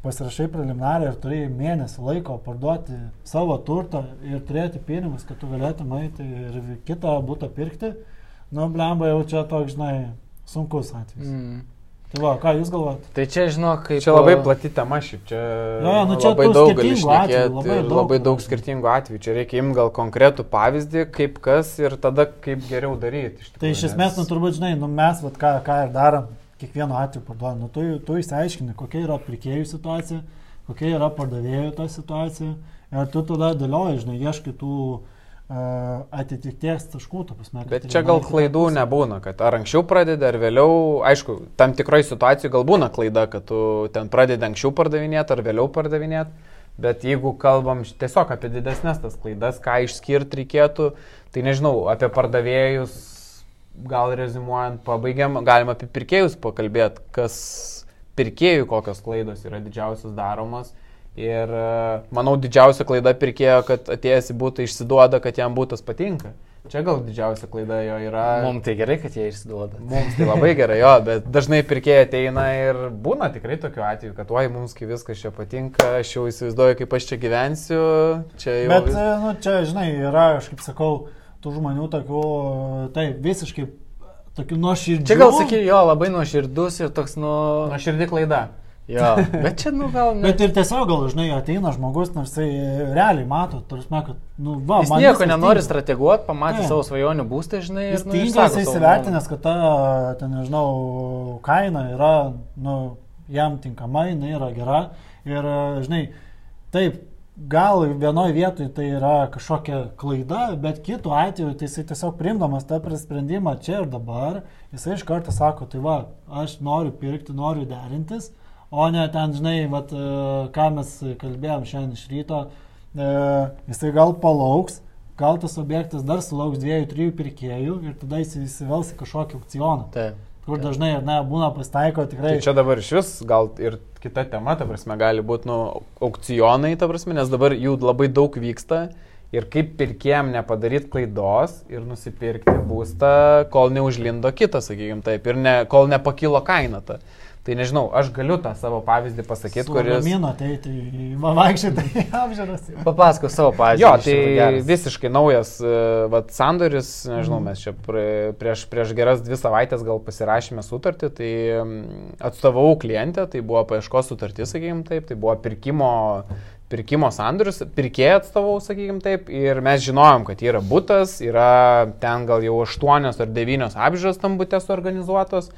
pasirašai preliminarį ir turėjai mėnesį laiko parduoti savo turtą ir turėti pinigus, kad tu galėtum eiti ir kitą būtą pirkti. Nu, blemba jau čia toks, žinai, sunkus atvejis. Mm. Tai va, ką jūs galvojate? Tai čia, žinok, kaip... Čia labai plati tema šiaip, čia Jo, nu čia labai daug gali skirtingų atvejų, šnekėti labai daug. labai daug skirtingų atvejų. Čia reikia imti gal konkretų pavyzdį, kaip kas ir tada kaip geriau daryti. iš Tai tikrųjų, iš esmės, nu turbūt, žinai, nu mes, vat, ką, ką ir darom, kiekvienu atveju parduodam, nu tu, tu įsiaiškini, kokia yra pirkėjų situacija, kokia yra pardavėjų ta situacija ir tu tada dėlioji, žinai, ieškai tų uh, atitikties taškų, tu pasme. Bet čia gal klaidų nebūna, kad ar anksčiau pradedi, ar vėliau, aišku, tam tikroje situacijoje gal būna klaida, kad tu ten pradedi anksčiau pardavinėti, ar vėliau pardavinėti. Bet jeigu kalbam tiesiog apie didesnės tas klaidas, ką išskirti reikėtų, tai nežinau, apie pardavėjus, gal rezimuojant, pabaigiam, galima apie pirkėjus pakalbėti, kas pirkėjų kokios klaidos yra didžiausios daromos. Ir e, manau, didžiausia klaida pirkėjo, kad atėjęs į būtą išsiduoda, kad jam būtas patinka. Čia gal didžiausia klaida jo yra. Mums tai gerai, kad jie išsiduoda. Mums tai labai gerai, jo, bet dažnai pirkėjai ateina ir būna tikrai tokiu atveju, kad oi, mums kai viskas čia patinka, aš jau įsivaizduoju, kaip aš čia gyvensiu. Čia jau Bet, vis... e, nu, čia, žinai, yra, aš kaip sakau, tų žmonių tokių, tai visiškai tokių nuoširdžių. Čia gal sakai, jo, labai nuoširdus ir toks, nu... Na, širdį klaida. Jo, bet čia, nu, gal... Ne... Bet ir tiesiog gal, žinai, ateina žmogus, nors jisai realiai mato, tarsi, kad, nu, va, Jis man nieko nenori strateguoti, pamatė Taip. savo svajonių būstą, žinai, Jis ir... nu, išsako jisai savo įsivertinęs, kad ta, ten, nežinau, kaina yra, nu, jam tinkama, jinai yra gera. Ir, žinai, taip, gal vienoje vietoje tai yra kažkokia klaida, bet kitu atveju tai jisai tiesiog primdamas tą sprendimą čia ir dabar, jisai iš karto sako, tai va, aš noriu pirkti, noriu derintis, o ne ten, žinai, vat, e, ką mes kalbėjom šiandien iš ryto, e, jisai gal palauks, gal tas objektas dar sulauks dviejų, trijų pirkėjų ir tada jis įsivels į kažkokį aukcioną. Taip. Kur dažnai, ar ne, būna pasitaiko tikrai. Tai čia dabar iš vis gal ir kita tema, ta prasme, gali būti, nu, aukcionai, ta prasme, nes dabar jų labai daug vyksta. Ir kaip pirkėjim nepadaryti klaidos ir nusipirkti būstą, kol neužlindo kitas, sakykime taip, ir ne, kol nepakilo kaina. Ta. Tai nežinau, aš galiu tą savo pavyzdį pasakyti, kuris... Ramino ateiti į vaikščiotą į apžiūras. Papasakok savo pavyzdį. Jo, tai visiškai naujas e, vat, sandoris, nežinau, Mhm. mes čia prie- prieš, prieš geras dvi savaitės gal pasirašėme sutartį, tai mm, atstovau klientę, tai buvo paieškos sutartis, sakykim taip, tai buvo pirkimo, pirkimo sandoris, pirkėją atstovau, sakykim taip, ir mes žinojom, kad yra būtas, yra ten gal jau aštuonios ar devynios apžiūros tam būtės organizuotos.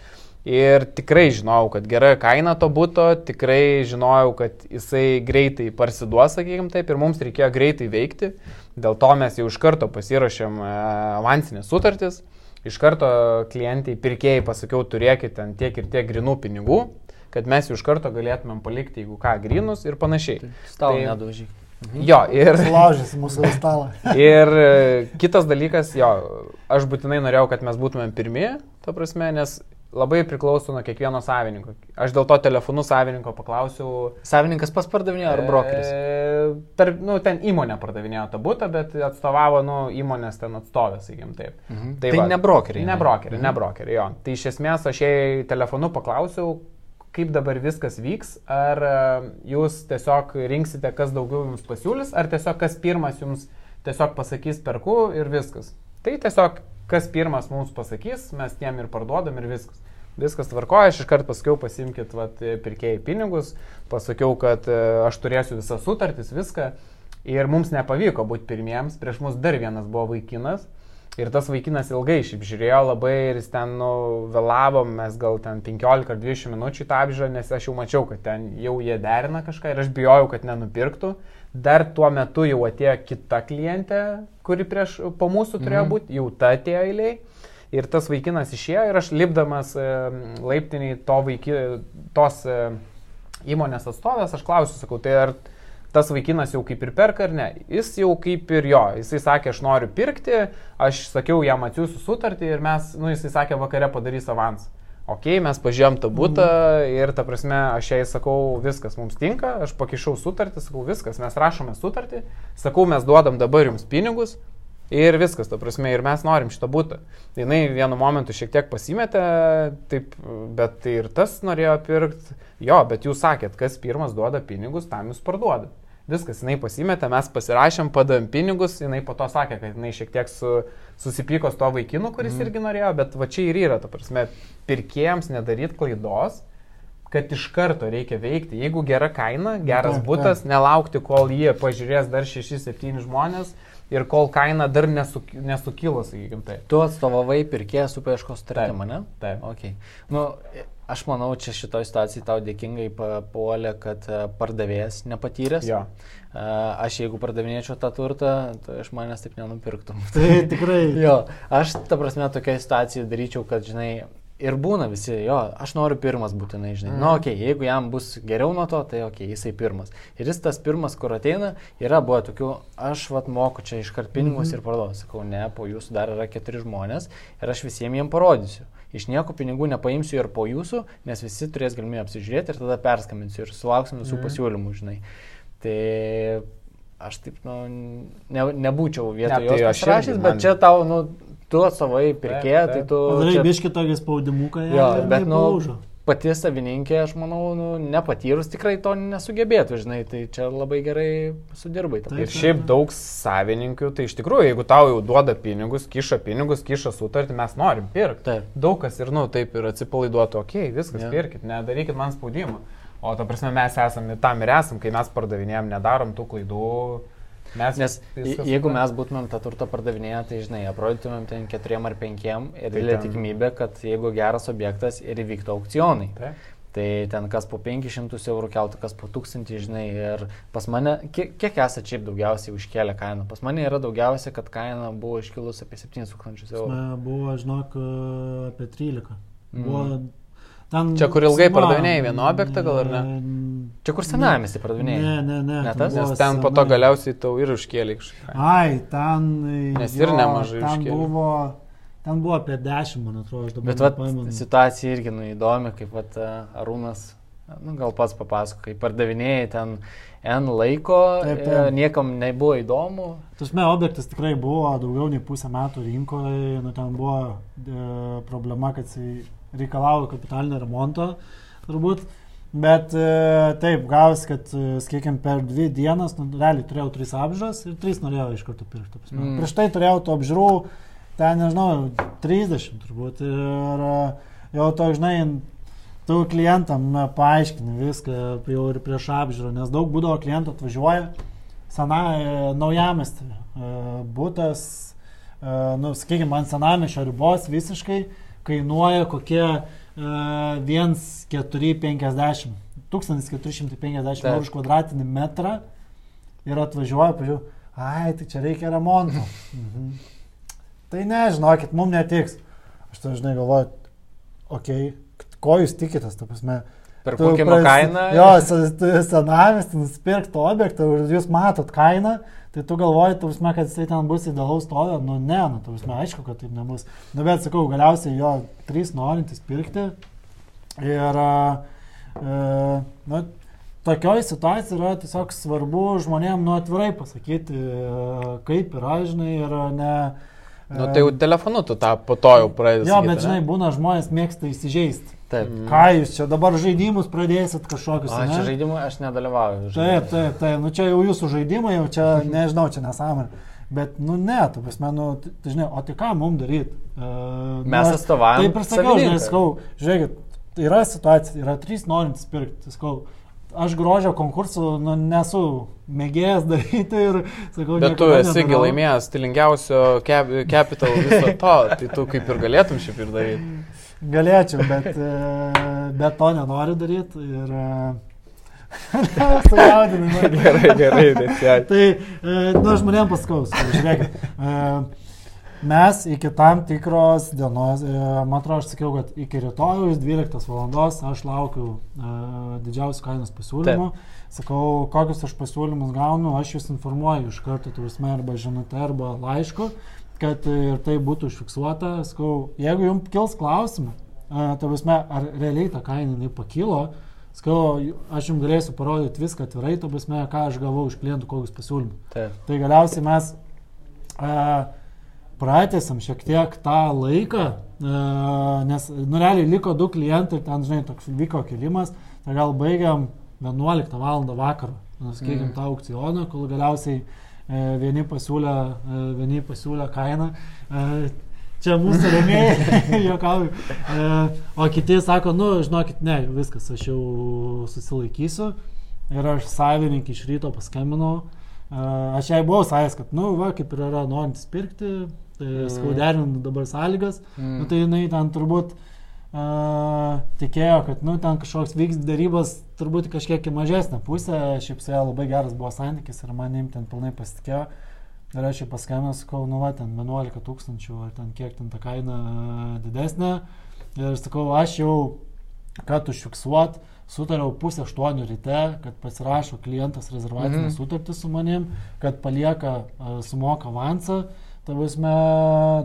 Ir tikrai žinojau, kad gera kaina to būto, tikrai žinojau, kad jisai greitai parsiduos, sakykim taip, ir mums reikėjo greitai veikti. Dėl to mes jau iš karto pasirašėm e, avansinės sutartis. Iš karto klientai, pirkėjai pasakiau, turėkite ten tiek ir tiek grinų pinigų, kad mes jau iš karto galėtumėm palikti, jeigu ką, grinus ir panašiai. Stalo tai- nedaužyk. Jo, ir, Sulaužys mūsų stalą. ir e, kitas dalykas, jo, aš būtinai norėjau, kad mes būtumėm pirmie, ta prasme, nes labai priklauso nuo kiekvieno savininko. Aš dėl to telefonu savininko paklausiau, Savininkas pas pardavinėjo ar brokeris? E, tarp, nu, ten įmonė pardavinėjo tą būtą, bet atstovavo, nu, įmonės ten atstovės, sakykim taip. Mhm. Tai ne brokeriai, Ne ne? brokeriai, Mhm. ne brokeriai, jo. Tai iš esmės aš jai telefonu paklausiau, kaip dabar viskas vyks, ar e, jūs tiesiog rinksite, kas daugiau jums pasiūlys, ar tiesiog kas pirmas jums tiesiog pasakys perku ir viskas. Tai tiesiog kas pirmas mums pasakys, mes tiem ir parduodam ir viskas. Viskas tvarkoja, aš iškart pasakiau, pasimkit vat, pirkėjai pinigus, pasakiau, kad e, aš turėsiu visas sutartis, viską. Ir mums nepavyko būti pirmiems, prieš mus dar vienas buvo vaikinas. Ir tas vaikinas ilgai šiaip žiūrėjo labai ir jis ten nu, vėlavo, mes gal ten 15 ar 20 minučių tą apžiūrą, nes aš jau mačiau, kad ten jau jie derina kažką ir aš bijojau, kad nenupirktų. Dar tuo metu jau atėjo kita klientė, kuri prieš po mūsų turėjo mhm. būti, jau ta atėjo eiliai. Ir tas vaikinas išėjo ir aš lipdamas e, laiptiniai to vaiki, tos e, įmonės atstovės, aš klausiu, sakau, tai ar tas vaikinas jau kaip ir perka ar ne? Jis jau kaip ir jo, jisai sakė, aš noriu pirkti, aš sakiau jam atsiųsiu sutartį ir mes, nu jisai sakė, vakare padarys avansą. Ok, mes pažiūrėjom tą būtą mm. ir ta prasme, aš jai sakau, viskas mums tinka, aš pakišau sutartį, sakau, viskas, mes rašome sutartį, sakau, mes duodam dabar jums pinigus, Ir viskas, ta prasme, ir mes norim šitą būtą. Jis vienu momentu šiek tiek pasimetė, taip, bet tai ir tas norėjo pirkti. Jo, bet jūs sakėt, kas pirmas duoda pinigus, tam jūs parduodat. Viskas, jinai pasimetė, mes pasirašėm, padavėm pinigus, jinai po to sakė, kad jinai šiek tiek su, susipyko su to vaikinu, kuris mm. irgi norėjo, bet va čia ir yra, ta prasme, pirkėjams nedaryti klaidos, kad iš karto reikia veikti. Jeigu gera kaina, geras būtas, nelaukti, kol jie pažiūrės dar 6-7 žmonės ir kol kaina dar nesuk, nesukilo, sakykime tai. Tu atstovavai pirkėją su paieškos sutartimu, ne? Taip. Okay. Nu, aš manau, čia šitoje situacijoje tau dėkingai papuolė, kad e, pardavėjas nepatyręs. Jo. E, aš jeigu pardavinėčiau tą turtą, tai iš manęs taip nenupirktum. Tai tikrai. jo, aš, ta prasme, tokia situacija daryčiau, kad, žinai, Ir būna visi, jo, aš noriu pirmas būtinai, žinai. Mm. Na, nu, okei, okay, jeigu jam bus geriau nuo to, tai okei, okay, jisai pirmas. Ir jis tas pirmas, kur ateina, yra buvo tokių, aš vat moku čia iškart pinigus mm. ir parduodu. Sakau, ne, po jūsų dar yra keturi žmonės ir aš visiems jiem parodysiu. Iš nieko pinigų nepaimsiu ir po jūsų, nes visi turės galimybę apsižiūrėti ir tada perskambinsiu ir sulauksim visų mm. pasiūlymų, žinai. Tai aš taip, nu, ne, nebūčiau vietoje ne, tai jos pasirašęs, bet čia tau, nu, tu atstovai pirkėją, tai tu... Padarai čia... biški tokį spaudimuką. Jo, bet, nu, paužo. pati savininkė, aš manau, nu, nepatyrus tikrai to nesugebėtų, žinai, tai čia labai gerai sudirbai. Taip, ir šiaip daug savininkų, tai iš tikrųjų, jeigu tau jau duoda pinigus, kiša pinigus, kiša sutartį, mes norim pirkti. Taip. Daug kas ir, nu, taip ir atsipalaiduotų, okei, okay, viskas, ja. pirkit, nedarykit man spaudimo. O ta prasme, mes esame tam ir esam, kai mes pardavinėjom, nedarom tų klaidų Mes, Nes jeigu mes būtumėm tą turtą pardavinėję, tai žinai, aprodytumėm ten keturiem ar penkiem ir tai didelė tikimybė, kad jeigu geras objektas ir įvyktų aukcionai. Taip. Tai ten kas po 500 eurų keltų, kas po 1000, žinai, ir pas mane, kiek, kiek esate šiaip daugiausiai užkėlę kainą? Pas mane yra daugiausia, kad kaina buvo iškilus apie 7000 eurų. Buvo, žinok, apie 13. Buvo mm Ten, čia kur ilgai pardavinėjai vieną objektą, gal ar ne? Čia kur senamėsi pardavinėjai? Ne, ne, ne. ne tas, nes ten po to galiausiai tau ir užkėlė kažką. Ai, ten. Nes jo, ir nemažai ten užkėlė. Buvo, ten buvo apie 10, man atrodo, aš dabar. Bet vat, situacija irgi nu, įdomi, kaip vat, Arūnas, nu, gal pats papasako, kai pardavinėjai ten N laiko, taip, taip. E, niekam nebuvo įdomu. Tasme, objektas tikrai buvo daugiau nei pusę metų rinkoje, nu, ten buvo e, problema, kad jisai reikalavo kapitalinio remonto, turbūt. Bet e, taip, gavosi, kad, e, sakykime, per dvi dienas, nu, realiai turėjau tris apžiūras ir trys norėjau iš karto pirkti. Mm. Prieš tai turėjau tų apžiūrų, ten, nežinau, 30 turbūt. Ir e, jau to, žinai, tu klientam paaiškini viską jau ir prieš apžiūrą, nes daug būdavo klientų atvažiuoja, sena, naujamestį, būtas, nu, sakykime, ant senamešio ribos visiškai kainuoja kokie uh, 1,450. 1450 eurų už kvadratinį metrą ir atvažiuoja, pažiūrėjau, ai, tai čia reikia remonto. Mhm. Tai nežinokit, mums netiks. Aš tai žinai galvoju, okei, okay, ko jūs tikitės, ta prasme. Per kokią kainą? Jo, senamestį nusipirkti objektą ir jūs matot kainą, Tai tu galvoji, tu prasme, kad jisai ten bus idealaus stovio, nu ne, nu, tu prasme, aišku, kad taip nebus. Nu, bet sakau, galiausiai jo trys norintys pirkti. Ir, e, nu, tokioj situacijai yra tiesiog svarbu žmonėm, nu, atvirai pasakyti, kaip yra, žinai, ir ne... Nu, tai jau telefonu tu tą po to jau pradėjai. Jo, bet žinai, būna žmonės mėgsta įsižeisti. Taip. Mm. Ką jūs čia dabar žaidimus pradėsit kažkokius? O čia žaidimų aš nedalyvauju. Žaidimus. Taip, taip, taip. Nu čia jau jūsų žaidimai, jau čia nežinau, čia nesąmonė. Bet, nu, ne, tu prasme, nu, tu, tu žinai, o tai ką mums daryti? Uh, Mes atstovaujam Taip ir sakau, žinai, savininką. sakau, žiūrėkit, yra situacija, yra trys norintys pirkti, sakau, aš grožio konkursų nu, nesu mėgėjęs daryti ir sakau, Bet tu esi gi nedarau. laimėjęs stilingiausio cap, capital viso to, tai tu kaip ir galėtum šiaip ir daryti. Galėčiau, bet, e, bet to nenoriu daryti ir... Sujaudinimai. Gerai, gerai, bet ja. Tai, e, na, žmonėms paskaus, žiūrėkit. e, Mes iki tam tikros dienos, e, man atrodo, aš sakiau, kad iki rytojus 12 val. aš laukiu e, didžiausių kainos pasiūlymų. Sakau, kokius aš pasiūlymus gaunu, aš jūs informuoju iš karto, turisme, arba žinute, arba laišku, kad ir tai būtų užfiksuota. Sakau, jeigu jums kils klausimų, turisme, ar realiai ta kaina jinai pakilo, Sakau, aš jums galėsiu parodyti viską atvirai, to prasme, ką aš gavau iš klientų, kokius pasiūlymus. Taip. Tai galiausiai mes a, pratęsam šiek tiek tą laiką, a, nes, nu, realiai liko du klientai ir ten, žinai, toks vyko kelimas, tai gal baigiam 11 val. vakaro, sakykime, Mm. tą aukcioną, kol galiausiai e, vieni pasiūlė, e, vieni pasiūlė kainą. E, Čia mūsų rėmėjai, juokauju. E, o kiti sako, nu, žinokit, ne, viskas, aš jau susilaikysiu. Ir aš savininkį iš ryto paskambinau. Aš jai buvau sakęs, kad, nu, va, kaip ir yra norintis pirkti, tai Mhm. skauderinu dabar sąlygas. Mm. Nu, tai jinai ten turbūt uh, tikėjo, kad, nu, ten kažkoks vyks darybos turbūt kažkiek į mažesnę pusę. Šiaip su ja labai geras buvo santykis ir manim ten pilnai pasitikėjo. Ir aš jį paskambinau, sakau, nu, va, ten 11 tūkstančių, ar ten kiek ten ta kaina didesnė. Ir sakau, aš jau, kad užfiksuot, sutariau pusę aštuonių ryte, kad pasirašo klientas rezervacinę Mhm. sutartį su manim, kad palieka, a, sumoka avansą, visme,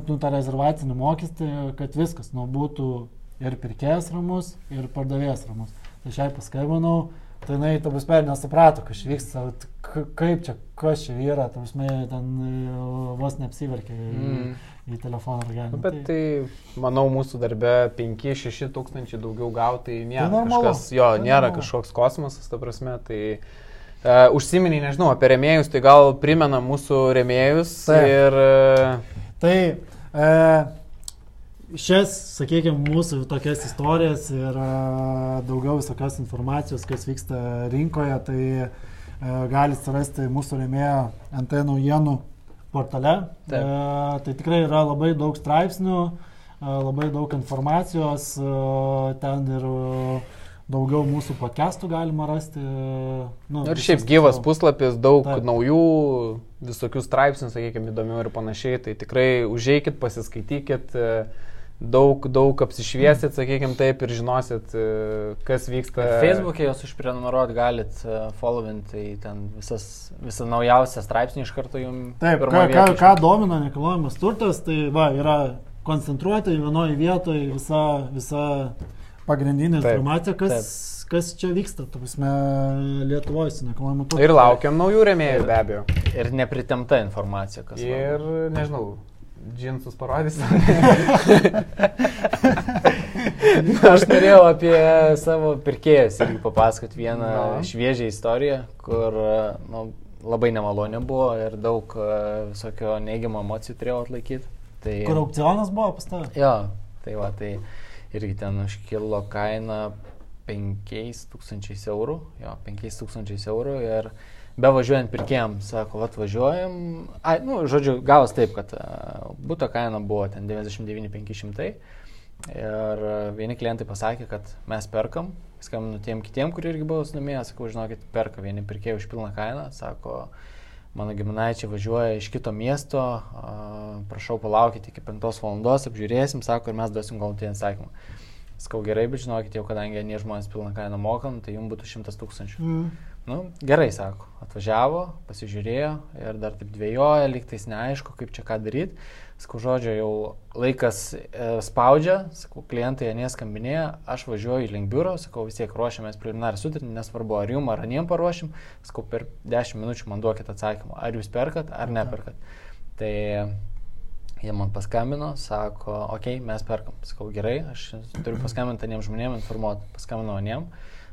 nu, tą rezervacinį mokestį, kad viskas, nu, būtų ir pirkėjas ramus, ir pardavėjas ramus. Tai šiai paskambinau, tai jinai, ta prasme, nesuprato, kas vyksta, kaip čia, kas čia yra, ta prasme, ten e, vos neapsiverkė į, Mm. į telefoną ragelį. Nu, bet tai, manau, mūsų darbe 5-6 tūkstančiai daugiau gauti nėra. Tai normalu. Kažkas, jo, Tai nėra normalu. kažkoks kosmosas, ta prasme. Tai, uh, užsiminiai, nežinau, apie remėjus, tai gal primena mūsų remėjus. Taip. Ir, uh, Tai e, šias, sakykime, mūsų tokias istorijas ir e, daugiau visokios informacijos, kas vyksta rinkoje, tai e, gali surasti mūsų rėmėjo NT naujienų portale. Taip. E, tai tikrai yra labai daug straipsnių, labai daug informacijos, ten ir daugiau mūsų podcastų galima rasti. Nu, ir šiaip gyvas savo- puslapis, daug Taip. Naujų, visokių straipsnių, sakykime, įdomių ir panašiai. Tai tikrai užeikit, pasiskaitykit. E, Daug, daug apsišviesit, sakykime taip, ir žinosit, e, kas vyksta. Facebook'e jos užprenumeruot galit, uh, followint, tai ten visas, visą naujausią straipsnį iš karto jums. Taip, ką, ką, ką domina nekilnojamas turtas, tai va, yra koncentruota į vienoje vietoje visa, visa pagrindinė Taip, informacija, kas, kas čia vyksta, tu prasme, Lietuvoje su nekilnojamu turtu. Ir laukiam naujų remėjų be abejo. Ir nepritemta informacija, kas. Ir, nežinau, džinsus parodys. Aš norėjau apie savo pirkėjus irgi papasakoti vieną Na. šviežią istoriją, kur nu, labai nemaloni buvo ir daug e, visokio neigiamo emocijų turėjau atlaikyti. Tai, Kur aukcionas buvo pas tave? Jo, tai va, tai irgi ten užkilo kaina 5000 eurų, jo, 5000 eurų ir be važiuojant pirkėjams, sako, va, važiuojam, ai, nu, žodžiu, gavos taip, kad uh, būto kaina buvo ten 99 500 ir e, vieni klientai pasakė, kad mes perkam, skambinu tiem kitiem, kurie irgi buvo sudomėję, sakau, žinokit, perka vieni pirkėjai už pilną kainą, sako, mano giminaičiai važiuoja iš kito miesto, prašau palaukite iki 5 valandos, apžiūrėsim, sako, ir mes duosim galutinį atsakymą. Skau gerai, bet žinokit, jau kadangi nie žmonės pilną kainą mokam, tai jums būtų 100 tūkstančių. Mm. Nu, gerai, sako, atvažiavo, pasižiūrėjo ir dar taip dvėjoja, lygtais neaišku, kaip čia ką daryti. Sakau, žodžio, jau laikas e, spaudžia, sakau, klientai neskambinėja, aš važiuoju link biuro, sakau, vis tiek ruošiamės preliminarį sutartį, nesvarbu, ar jum, ar aniem paruošim, sakau, per 10 minučių man duokit atsakymą, ar jūs perkat, ar neperkat. Tai jie man paskambino, sako, okei, okay, mes perkam. Sakau, gerai, aš turiu paskambinti aniem žmonėm, informuoti, paskambinau aniem.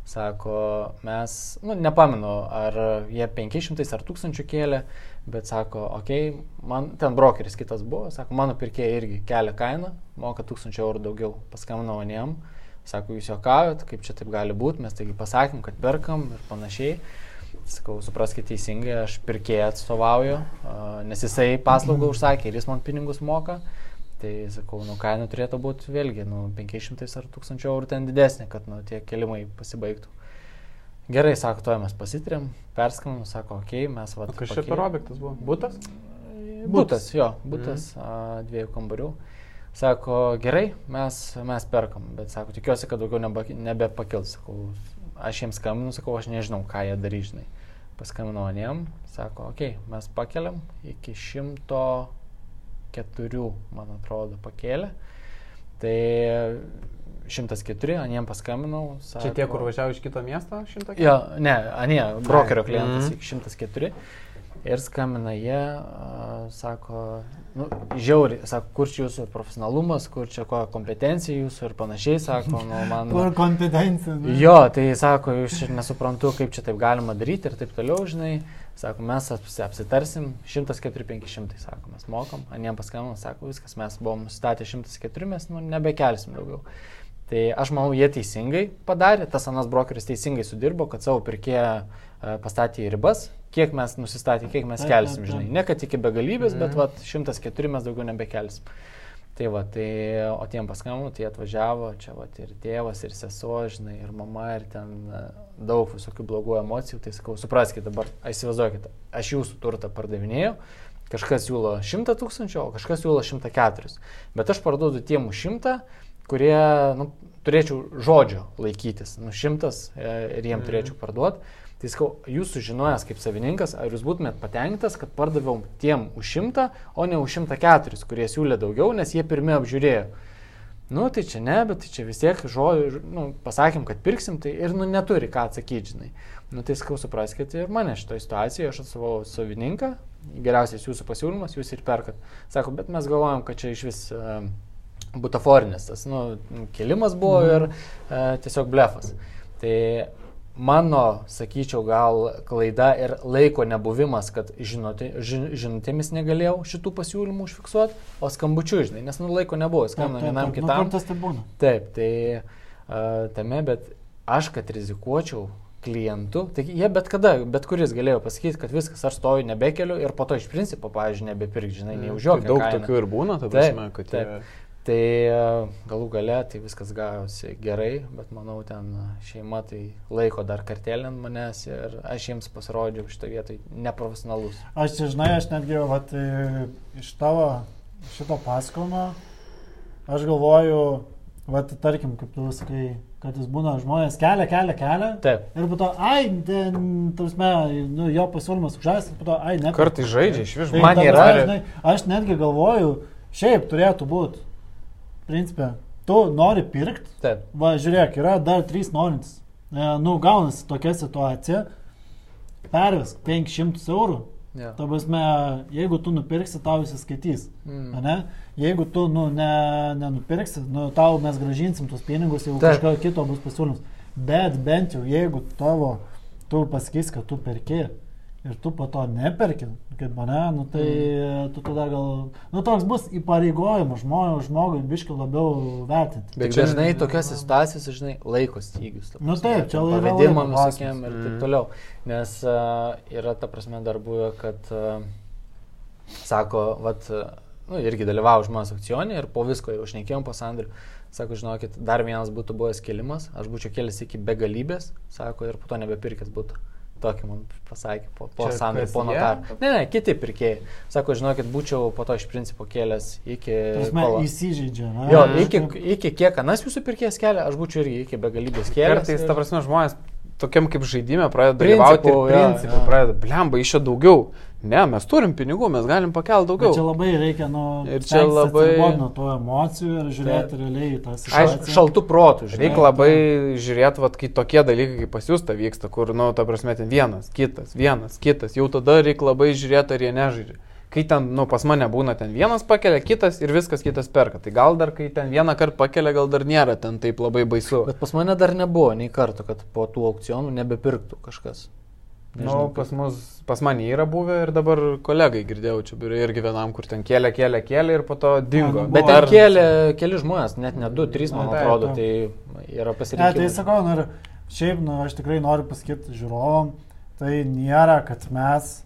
Sako, mes, nu, nepamenu, ar jie 500 ar 1000 kėlė, bet sako, okei, okay, man ten brokeris kitas buvo, sako, mano pirkėjai irgi kelia kainą, moka 1000 eurų daugiau, paskambinau aniem, sako, jūs juokavot, kaip čia taip gali būti, mes taigi pasakėm, kad perkam ir panašiai. Sakau, supraskite teisingai, aš pirkėją atstovauju, nes jisai paslaugą užsakė ir jis man pinigus moka. Tai sakau, nu kaina turėtų būti vėlgi, nu 500 ar 1000 eurų ten didesnė, kad nu tie kelimai pasibaigtų. Gerai, sako, to mes pasitrėm, perskambinu, sako, okei, okay, mes va. Kas čia per objektas buvo? Būtas? Būtas, jo, būtas mm. a, dviejų kambarių. Sako, gerai, mes, mes perkam, bet sako, tikiuosi, kad daugiau nebe, nebepakils. Sakau, aš jiems skambinu, sakau, aš nežinau, ką jie darys, žinai. Paskambinau aniem, sako, okei, okay, mes pakeliam iki 104, man atrodo, pakėlė. Tai 104, aniem paskambinau. Sako, Čia tie, kur važiavo iš kito miesto, 104? Jo, ne, anie, brokerio klientas, mm -hmm. 104. Ir skambina jie, sako, nu, žiauri, sako, kur čia jūsų profesionalumas, kur čia kokia kompetencija jūsų ir panašiai, sako, nu, man. Kur kompetencija? Ne? Jo, tai sako, jūs nesuprantu, kaip čia taip galima daryti ir taip toliau, žinai. Sako, mes apsitarsim 104-500, sako, mes mokam, aniem paskambinam, sako, viskas, mes buvom statę 104, mes nu, nebekelsim daugiau. Tai aš manau, jie teisingai padarė, tas anas brokeris teisingai sudirbo, kad savo pirkėją e, pastatė į ribas, kiek mes nusistatė, kiek mes kelsim, žinai. Ne kad iki begalybės, bet mhm. va, 104 mes daugiau nebekelsim. Tai va, tai, o tiem paskambinu, tai atvažiavo, čia va, ir tėvas, ir sesuo, žinai, ir mama, ir ten e, daug visokių blogų emocijų, tai sakau, supraskite dabar, įsivaizduokite, aš jūsų turtą pardavinėjau, kažkas siūlo 100 tūkstančių, o kažkas siūlo 104. Bet aš parduodu tiem už 100 kurie, nu, turėčiau žodžio laikytis, nu, šimtas e, ir jiem mhm. turėčiau parduoti. Tai sakau, jūs sužinojęs kaip savininkas, ar jūs būtumėt patenkintas, kad pardaviau tiem už šimtą, o ne už šimtą keturis, kurie siūlė daugiau, nes jie pirmie apžiūrėjo. Nu, tai čia ne, bet tai čia vis tiek žodžiu, nu, pasakėm, kad pirksim, tai ir, nu, neturi ką atsakyti, žinai. Nu, tai sakau, supraskite ir mane šitoje situacijoje, aš atstovau savininką, geriausias jūsų pasiūlymas, jūs ir perkat. Sako, bet mes galvojam, kad čia iš vis... Uh, butaforinis, tas, nu, kelimas buvo mhm. ir e, tiesiog blefas. Tai mano, sakyčiau, gal klaida ir laiko nebuvimas, kad žinoti, žin, žinutėmis negalėjau šitų pasiūlymų užfiksuoti, o skambučiu, žinai, nes nu, laiko nebuvo, skambino vienam nu, kitam. Nu, tai būna. Taip, tai uh, tame, bet aš, kad rizikuočiau klientų, tai jie bet kada, bet kuris galėjo pasakyti, kad viskas, aš stoju nebekeliu ir po to iš principo, pavyzdžiui, nebepirk, žinai, nei už jokią. Daug kainą. tokių ir būna, tada, taip, žinai, kad taip. Jie... Tai e, galų gale tai viskas gavosi gerai, bet manau ten šeima tai laiko dar kartelį ant manęs ir aš jiems pasirodžiau šitą vietą neprofesionalus. Aš čia žinai, aš netgi vat, e, iš tavo šito pasakojimo, aš galvoju, vat, tarkim, kaip tu sakai, kad jis būna žmonės kelia, kelia, kelia. Taip. Ir po to, ai, ten, tarsi, nu, jo pasiūlymas užžas, ir po to, ai, ne. Kartai žaidžia, iš vis tai man yra. Žinai, aš netgi galvoju, šiaip turėtų būti principė, tu nori pirkti. Taip. Va, žiūrėk, yra dar trys norintys. E, nu, gaunasi tokia situacija, pervesk 500 eurų. Ja. Ta prasme, jeigu tu nupirksi, tau visi skaitys. Mm. Ne? Jeigu tu nu, ne, nenupirksi, nu, tau mes gražinsim tuos pinigus, jeigu Taip. kažką kito bus pasiūlymas. Bet bent jau jeigu tavo, tu pasakys, kad tu perki ir tu po to neperki, kaip mane, nu, tai mm. tu tada gal, nu toks bus įpareigojimas žmogui, žmogui biški labiau vertinti. Bet čia, žinai, tokiuose situacijose, žinai, laiko stygius. Nu taip, čia laiko. Pavedimam visokiem ir taip mm. toliau. Nes uh, yra ta prasme dar buvę, kad, uh, sako, vat, uh, nu, irgi dalyvavo žmonės aukcionė ir po visko jau šnekėjom po sandrių. Sako, žinokit, dar vienas būtų buvęs kelimas, aš būčiau kelias iki begalybės, sako, ir po to nebepirkęs būtų. Tokį man pasakė po, po sandorių, po notarų. Ne, ne, kiti pirkėjai. Sako, žinokit, būčiau po to iš principo kėlęs iki... Prasme, įsižeidžia. Na, jo, iki, iki kiek anas jūsų pirkėjas kelia, aš būčiau irgi iki begalybės kėlęs. Kartais, ir... ta prasme, žmonės tokiam kaip žaidime pradeda dalyvauti ir principų, pradeda, blemba, iš čia daugiau. Ne, mes turim pinigų, mes galim pakelti daugiau. Bet čia labai reikia nuo, ir čia labai nuo to emocijų ir žiūrėti tai, realiai į tą situaciją. Aš šaltų protų, žinai. Reikia labai žiūrėti, vat, kai tokie dalykai kaip pas jūs ta vyksta, kur, nu, ta prasme, ten vienas, kitas, vienas, kitas. Jau tada reikia labai žiūrėti, ar jie nežaidžia. Kai ten, nu, pas mane būna ten vienas pakelia, kitas ir viskas kitas perka. Tai gal dar, kai ten vieną kartą pakelia, gal dar nėra ten taip labai baisu. Bet pas mane dar nebuvo nei karto, kad po tų aukcionų nebepirktų kažkas. Na, nu, pas, mus, pas mane yra buvę ir dabar kolegai girdėjau, čia biure irgi vienam, kur ten kėlė, kėlė, kėlė ir po to dingo. nu, Bet ten Ar- kėlė keli žmonės, net ne du, trys, man Na, taip, atrodo, tai yra Ne, pasirinkimai. tai sakau, nu, ir šiaip, nu, aš tikrai noriu pasakyti žiūrovom, tai nėra, kad mes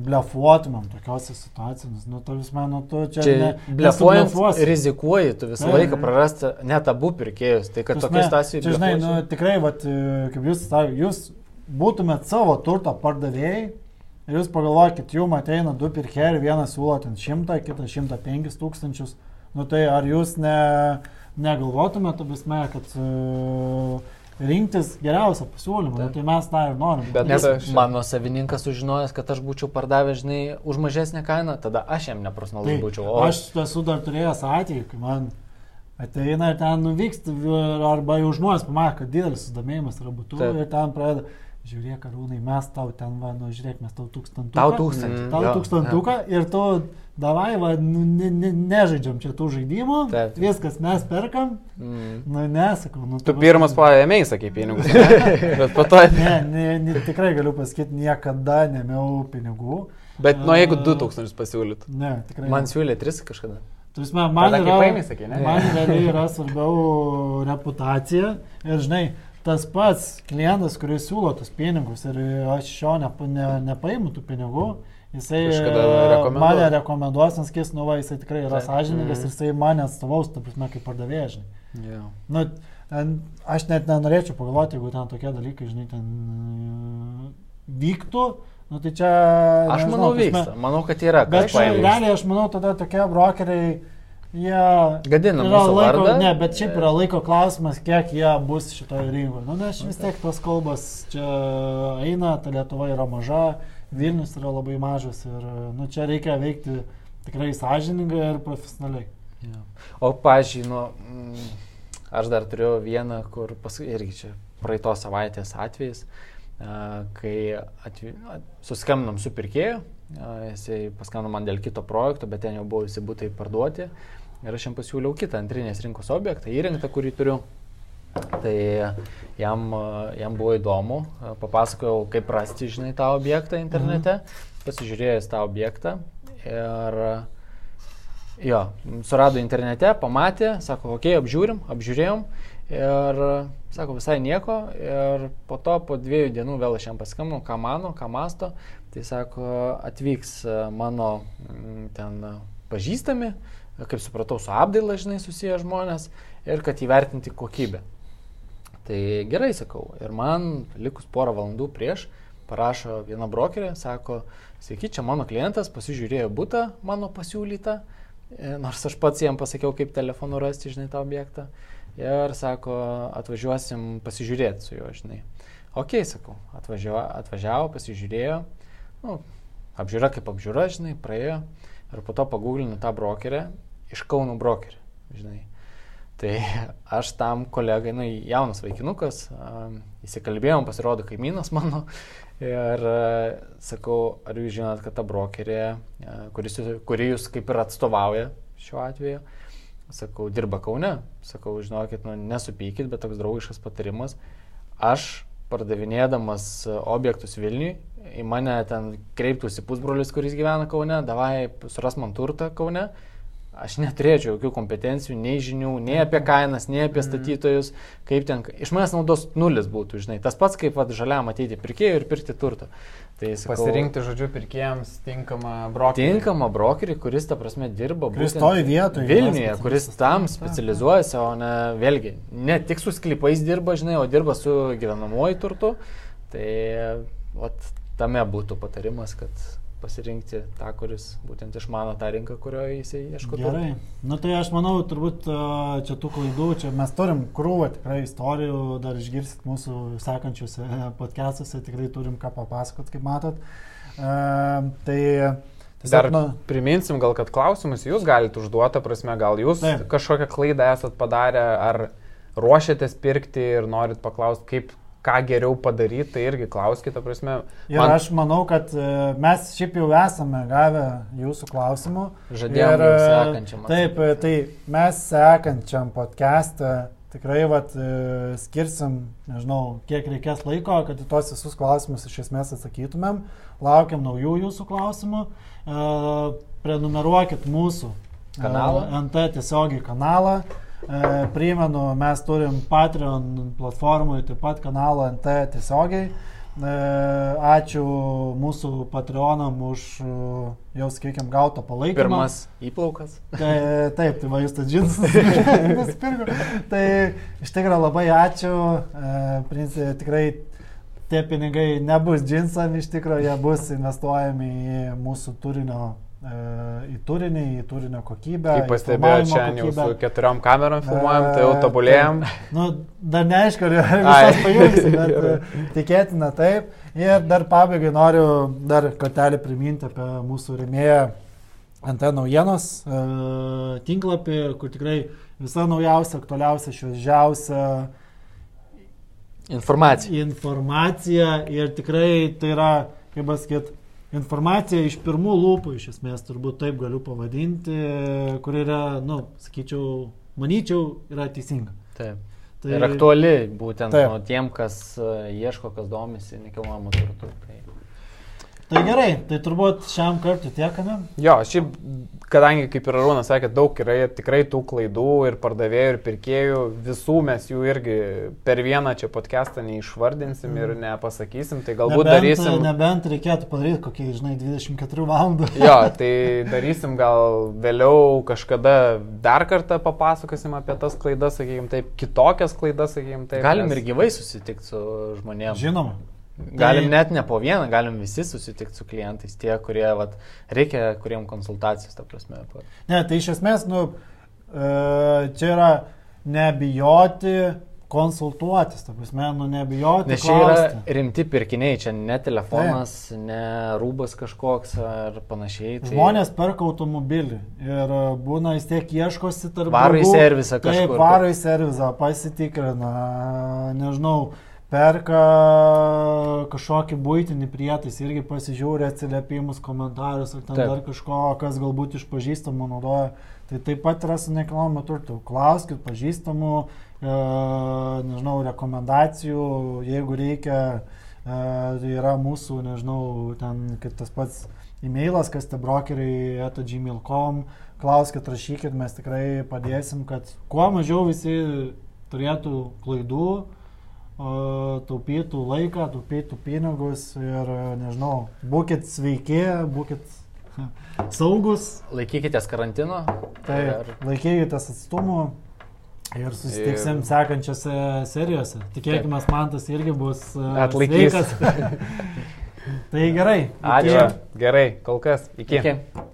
blefuotumėm tokiuose situacijose. Nu, tu vis man, nu, tu čia... Čia ne, blefuojant, rizikuoji, tu visą Taip. laiką prarasti net abu pirkėjus. Tai kad tokia situacija Čia, žinai, nu, tikrai, vat, e, kaip jūs sakėte, jūs būtumėt savo turto pardavėjai ir jūs pagalvokit, jum ateina du pirkėjai ir vienas siūlo ten šimtą, kitas šimtą penkis tūkstančius. Nu tai ar jūs ne, negalvotumėte, visme, kad uh, rinktis geriausią pasiūlymą, nu, Taip. tai mes tą ir norim. Bet Nes aš- mano savininkas sužinojęs, kad aš būčiau pardavęs, žinai, už mažesnę kainą, tada aš jam neprasnalus Tai, būčiau. O aš esu dar turėjęs atvejį, kai man ateina ir ten nuvyksta, arba jau žmonės pamatė, kad didelis sudomėjimas yra būtų ir ten pradeda, žiūrėk, karūnai, mes tau ten, va, nu, žiūrėk, mes tau tūkstantuką. tau tūkstantį. Mm. Tau Jo, tūkstantuką ir tu, davai, va, nu, ne, ne, nežaidžiam čia tų žaidimų, Taip. viskas mes perkam, jo. Mm. nu, nesakau. Nu, Tu pirmas paėmėjai, sakai, pinigus. ne? Bet po to... Ne, ne, ne, tikrai galiu pasakyti, niekada nemiau pinigų. Bet, nu, jeigu A, 2000 pasiūlyt. Ne, tikrai. Man siūlė tris kažkada. Tu žinai, man kai yra, paėmei, sakei, ne? man realiai yra svarbiau reputacija ir žinai, tas pats klientas, kuris siūlo tus pinigus ir aš iš jo nepa, ne, nepaimu tų pinigų, jisai e, rekomenduos. mane rekomenduos, nes kis, nu va, jisai tikrai yra sąžininkas Mhm. ir jisai mane atstovaus, ta prasme, kaip pardavėjas. Jo. Nu, ten, aš net nenorėčiau pagalvoti, jeigu ten tokie dalykai, žinai, ten e, vyktų, nu tai čia... Aš nežinau, manau, vyksta. Manau, kad yra. Bet kad čia, paėmė. realiai aš manau, tada tokie brokeriai, jie... Gadina mūsų laiko, vardą. ne, bet šiaip yra laiko klausimas, kiek jie bus šitoje rinkoje. Nu, nes vis tiek tos kalbos čia eina, ta Lietuva yra maža, Vilnius yra labai mažas ir nu, čia reikia veikti tikrai sąžiningai ir profesionaliai. Jo. O, pažiūrėjau, nu, mm, aš dar turiu vieną, kur pas, irgi čia praeitos savaitės atvejis, a, kai atvi, suskambinam su pirkėju, a, jisai paskambino man dėl kito projekto, bet ten jau buvo visi būtai parduoti ir aš jam pasiūliau kitą antrinės rinkos objektą, įrengtą, kurį turiu. Tai jam, jam buvo įdomu, papasakojau, kaip rasti, žinai, tą objektą internete, pasižiūrėjęs tą objektą ir Jo, surado internete, pamatė, sako, okei, okay, apžiūrim, apžiūrėjom ir sako, visai nieko. Ir po to, po dviejų dienų vėl aš jam paskambinau, ką mano, ką masto, tai sako, atvyks mano mm, ten pažįstami, kaip supratau, su apdaila, žinai, susiję žmonės ir kad įvertinti kokybę. Tai gerai sakau. Ir man likus porą valandų prieš parašo viena brokerė, sako, sveiki, čia mano klientas pasižiūrėjo būtą mano pasiūlytą, e, nors aš pats jam pasakiau, kaip telefonu rasti, žinai, tą objektą. Ir sako, atvažiuosim pasižiūrėti su juo, žinai. Ok, sakau, atvažiavo, atvažiavo pasižiūrėjo, nu, apžiūra kaip apžiūra, žinai, praėjo. Ir po to pagūglinu tą brokerę, iš Kauno brokerį, žinai. Tai aš tam kolegai, nu, jaunas vaikinukas, įsikalbėjom, pasirodo kaimynas mano. Ir uh, sakau, ar jūs žinot, kad ta brokerė, uh, kuris, kuri jūs kaip ir atstovauja šiuo atveju, sakau, dirba Kaune, sakau, žinokit, nu, nesupykit, bet toks draugiškas patarimas, aš pardavinėdamas uh, objektus Vilniui, į mane ten kreiptųsi pusbrolis, kuris gyvena Kaune, davai suras man turtą Kaune, aš neturėčiau jokių kompetencijų, nei žinių, nei apie kainas, nei apie statytojus, kaip ten, iš manęs naudos nulis būtų, žinai, tas pats kaip va, žaliam ateiti pirkėjų ir pirkti turtą. Tai sakau, Pasirinkti, žodžiu, pirkėjams tinkamą brokerį. Tinkamą brokerį, kuris, ta prasme, dirba būtent toj vietoj Vilniuje, kuris tam specializuojasi, o ne vėlgi, ne tik su sklypais dirba, žinai, o dirba su gyvenamuoju turtu. Tai ot, tame būtų patarimas, kad pasirinkti tą, kuris būtent išmano tą rinką, kurioje jisai ieško. Gerai. Nu tai aš manau, turbūt čia tų klaidų, čia mes turim krūvą tikrai istorijų, dar išgirsit mūsų sekančiuose podcastuose, tikrai turim ką papasakot, kaip matot. E, tai Dar nu, priminsim, gal kad klausimus jūs galite užduoti, prasme, gal jūs Taip. kažkokią klaidą esat padarę, ar ruošiatės pirkti ir norit paklausti, kaip ką geriau padaryti, tai irgi klauskite, prasme. Ir man... aš manau, kad e, mes šiaip jau esame gavę jūsų klausimų. Žadėjome Ir, e, sekančiam. Taip, e, tai mes sekančiam podcast'ą tikrai vat, skirsim, nežinau, kiek reikės laiko, kad į tos visus klausimus iš esmės atsakytumėm. Laukiam naujų jūsų klausimų. Prenumeruokit mūsų kanalą. NT tiesiogiai kanalą. E, primenu, mes turim Patreon platformui taip pat kanalą NT tiesiogiai. E, ačiū mūsų Patreonam už jau, sakykime, gautą palaikymą. Pirmas įplaukas. Tai, taip, tai va jūs tas džinsas tai iš tikrųjų labai ačiū. E, Principai tikrai tie pinigai nebus džinsam, iš tikrųjų jie bus investuojami į mūsų turinio E, į turinį, į turinio kokybę. Kaip pastebėjau, čia jau su keturiom kamerom filmuojam, tai jau tobulėjom. Tai, nu, dar neaišku, ar visas pajungsim, bet e, tikėtina taip. Ir dar pabaigai noriu dar kartelį priminti apie mūsų remėją NT naujienos e, tinklapį, kur tikrai visa naujausia, aktualiausia, šviežiausia informacija. Informacija ir tikrai tai yra, kaip pasakyti, informacija iš pirmų lūpų, iš esmės turbūt taip galiu pavadinti, kur yra, nu, sakyčiau, manyčiau, yra teisinga. Taip. Tai ir aktuali būtent nu, tiem, kas uh, ieško, kas domisi nekilnojamu turtu. Tai Tai gerai, tai turbūt šiam kartui tiek, ne? Jo, šiaip, kadangi, kaip ir Arūnas sakė, daug yra tikrai tų klaidų ir pardavėjų, ir pirkėjų, visų mes jų irgi per vieną čia podcastą neišvardinsim ir nepasakysim, tai galbūt nebent, darysim. Nebent reikėtų padaryti kokį, žinai, 24 valandų. Jo, tai darysim gal vėliau kažkada dar kartą papasakosim apie tas klaidas, sakykim, taip, kitokias klaidas, sakykim, taip. Galim nes... ir gyvai susitikti su žmonėmis. Žinoma. Galim tai... net ne po vieną, galim visi susitikti su klientais, tie, kurie, vat, reikia, kuriem konsultacijos, ta prasme. Ne, tai iš esmės, nu, e, čia yra nebijoti konsultuotis, ta prasme, nu nebijoti. Nes čia yra rimti pirkiniai, čia ne telefonas, tai. ne rūbas kažkoks ar panašiai. Tai... Žmonės perka automobilį ir būna vis tiek ieškosi tarp... Varo į servisą kažkur. Taip, varo į servisą, pasitikrina, nežinau perka kažkokį būtinį prietaisą, irgi pasižiūri atsiliepimus, komentarus ar ten taip. dar kažko, kas galbūt iš pažįstamų naudoja. Tai taip pat yra su nekilnojamu turtu. Klauskit pažįstamų, e, nežinau, rekomendacijų, jeigu reikia, e, tai yra mūsų, nežinau, ten kaip tas pats e-mailas, kas te brokeriai, eto gmail.com, klauskit, rašykit, mes tikrai padėsim, kad kuo mažiau visi turėtų klaidų, taupytų laiką, taupytų pinigus ir, nežinau, būkite sveiki, būkite saugus. Laikykitės karantino. Taip, ar... laikykitės atstumų ir susitiksim ir... sekančiose serijose. Tikėkime, man tas irgi bus atlaikys. tai gerai. Ačiū. Gerai, kol kas. Iki. iki.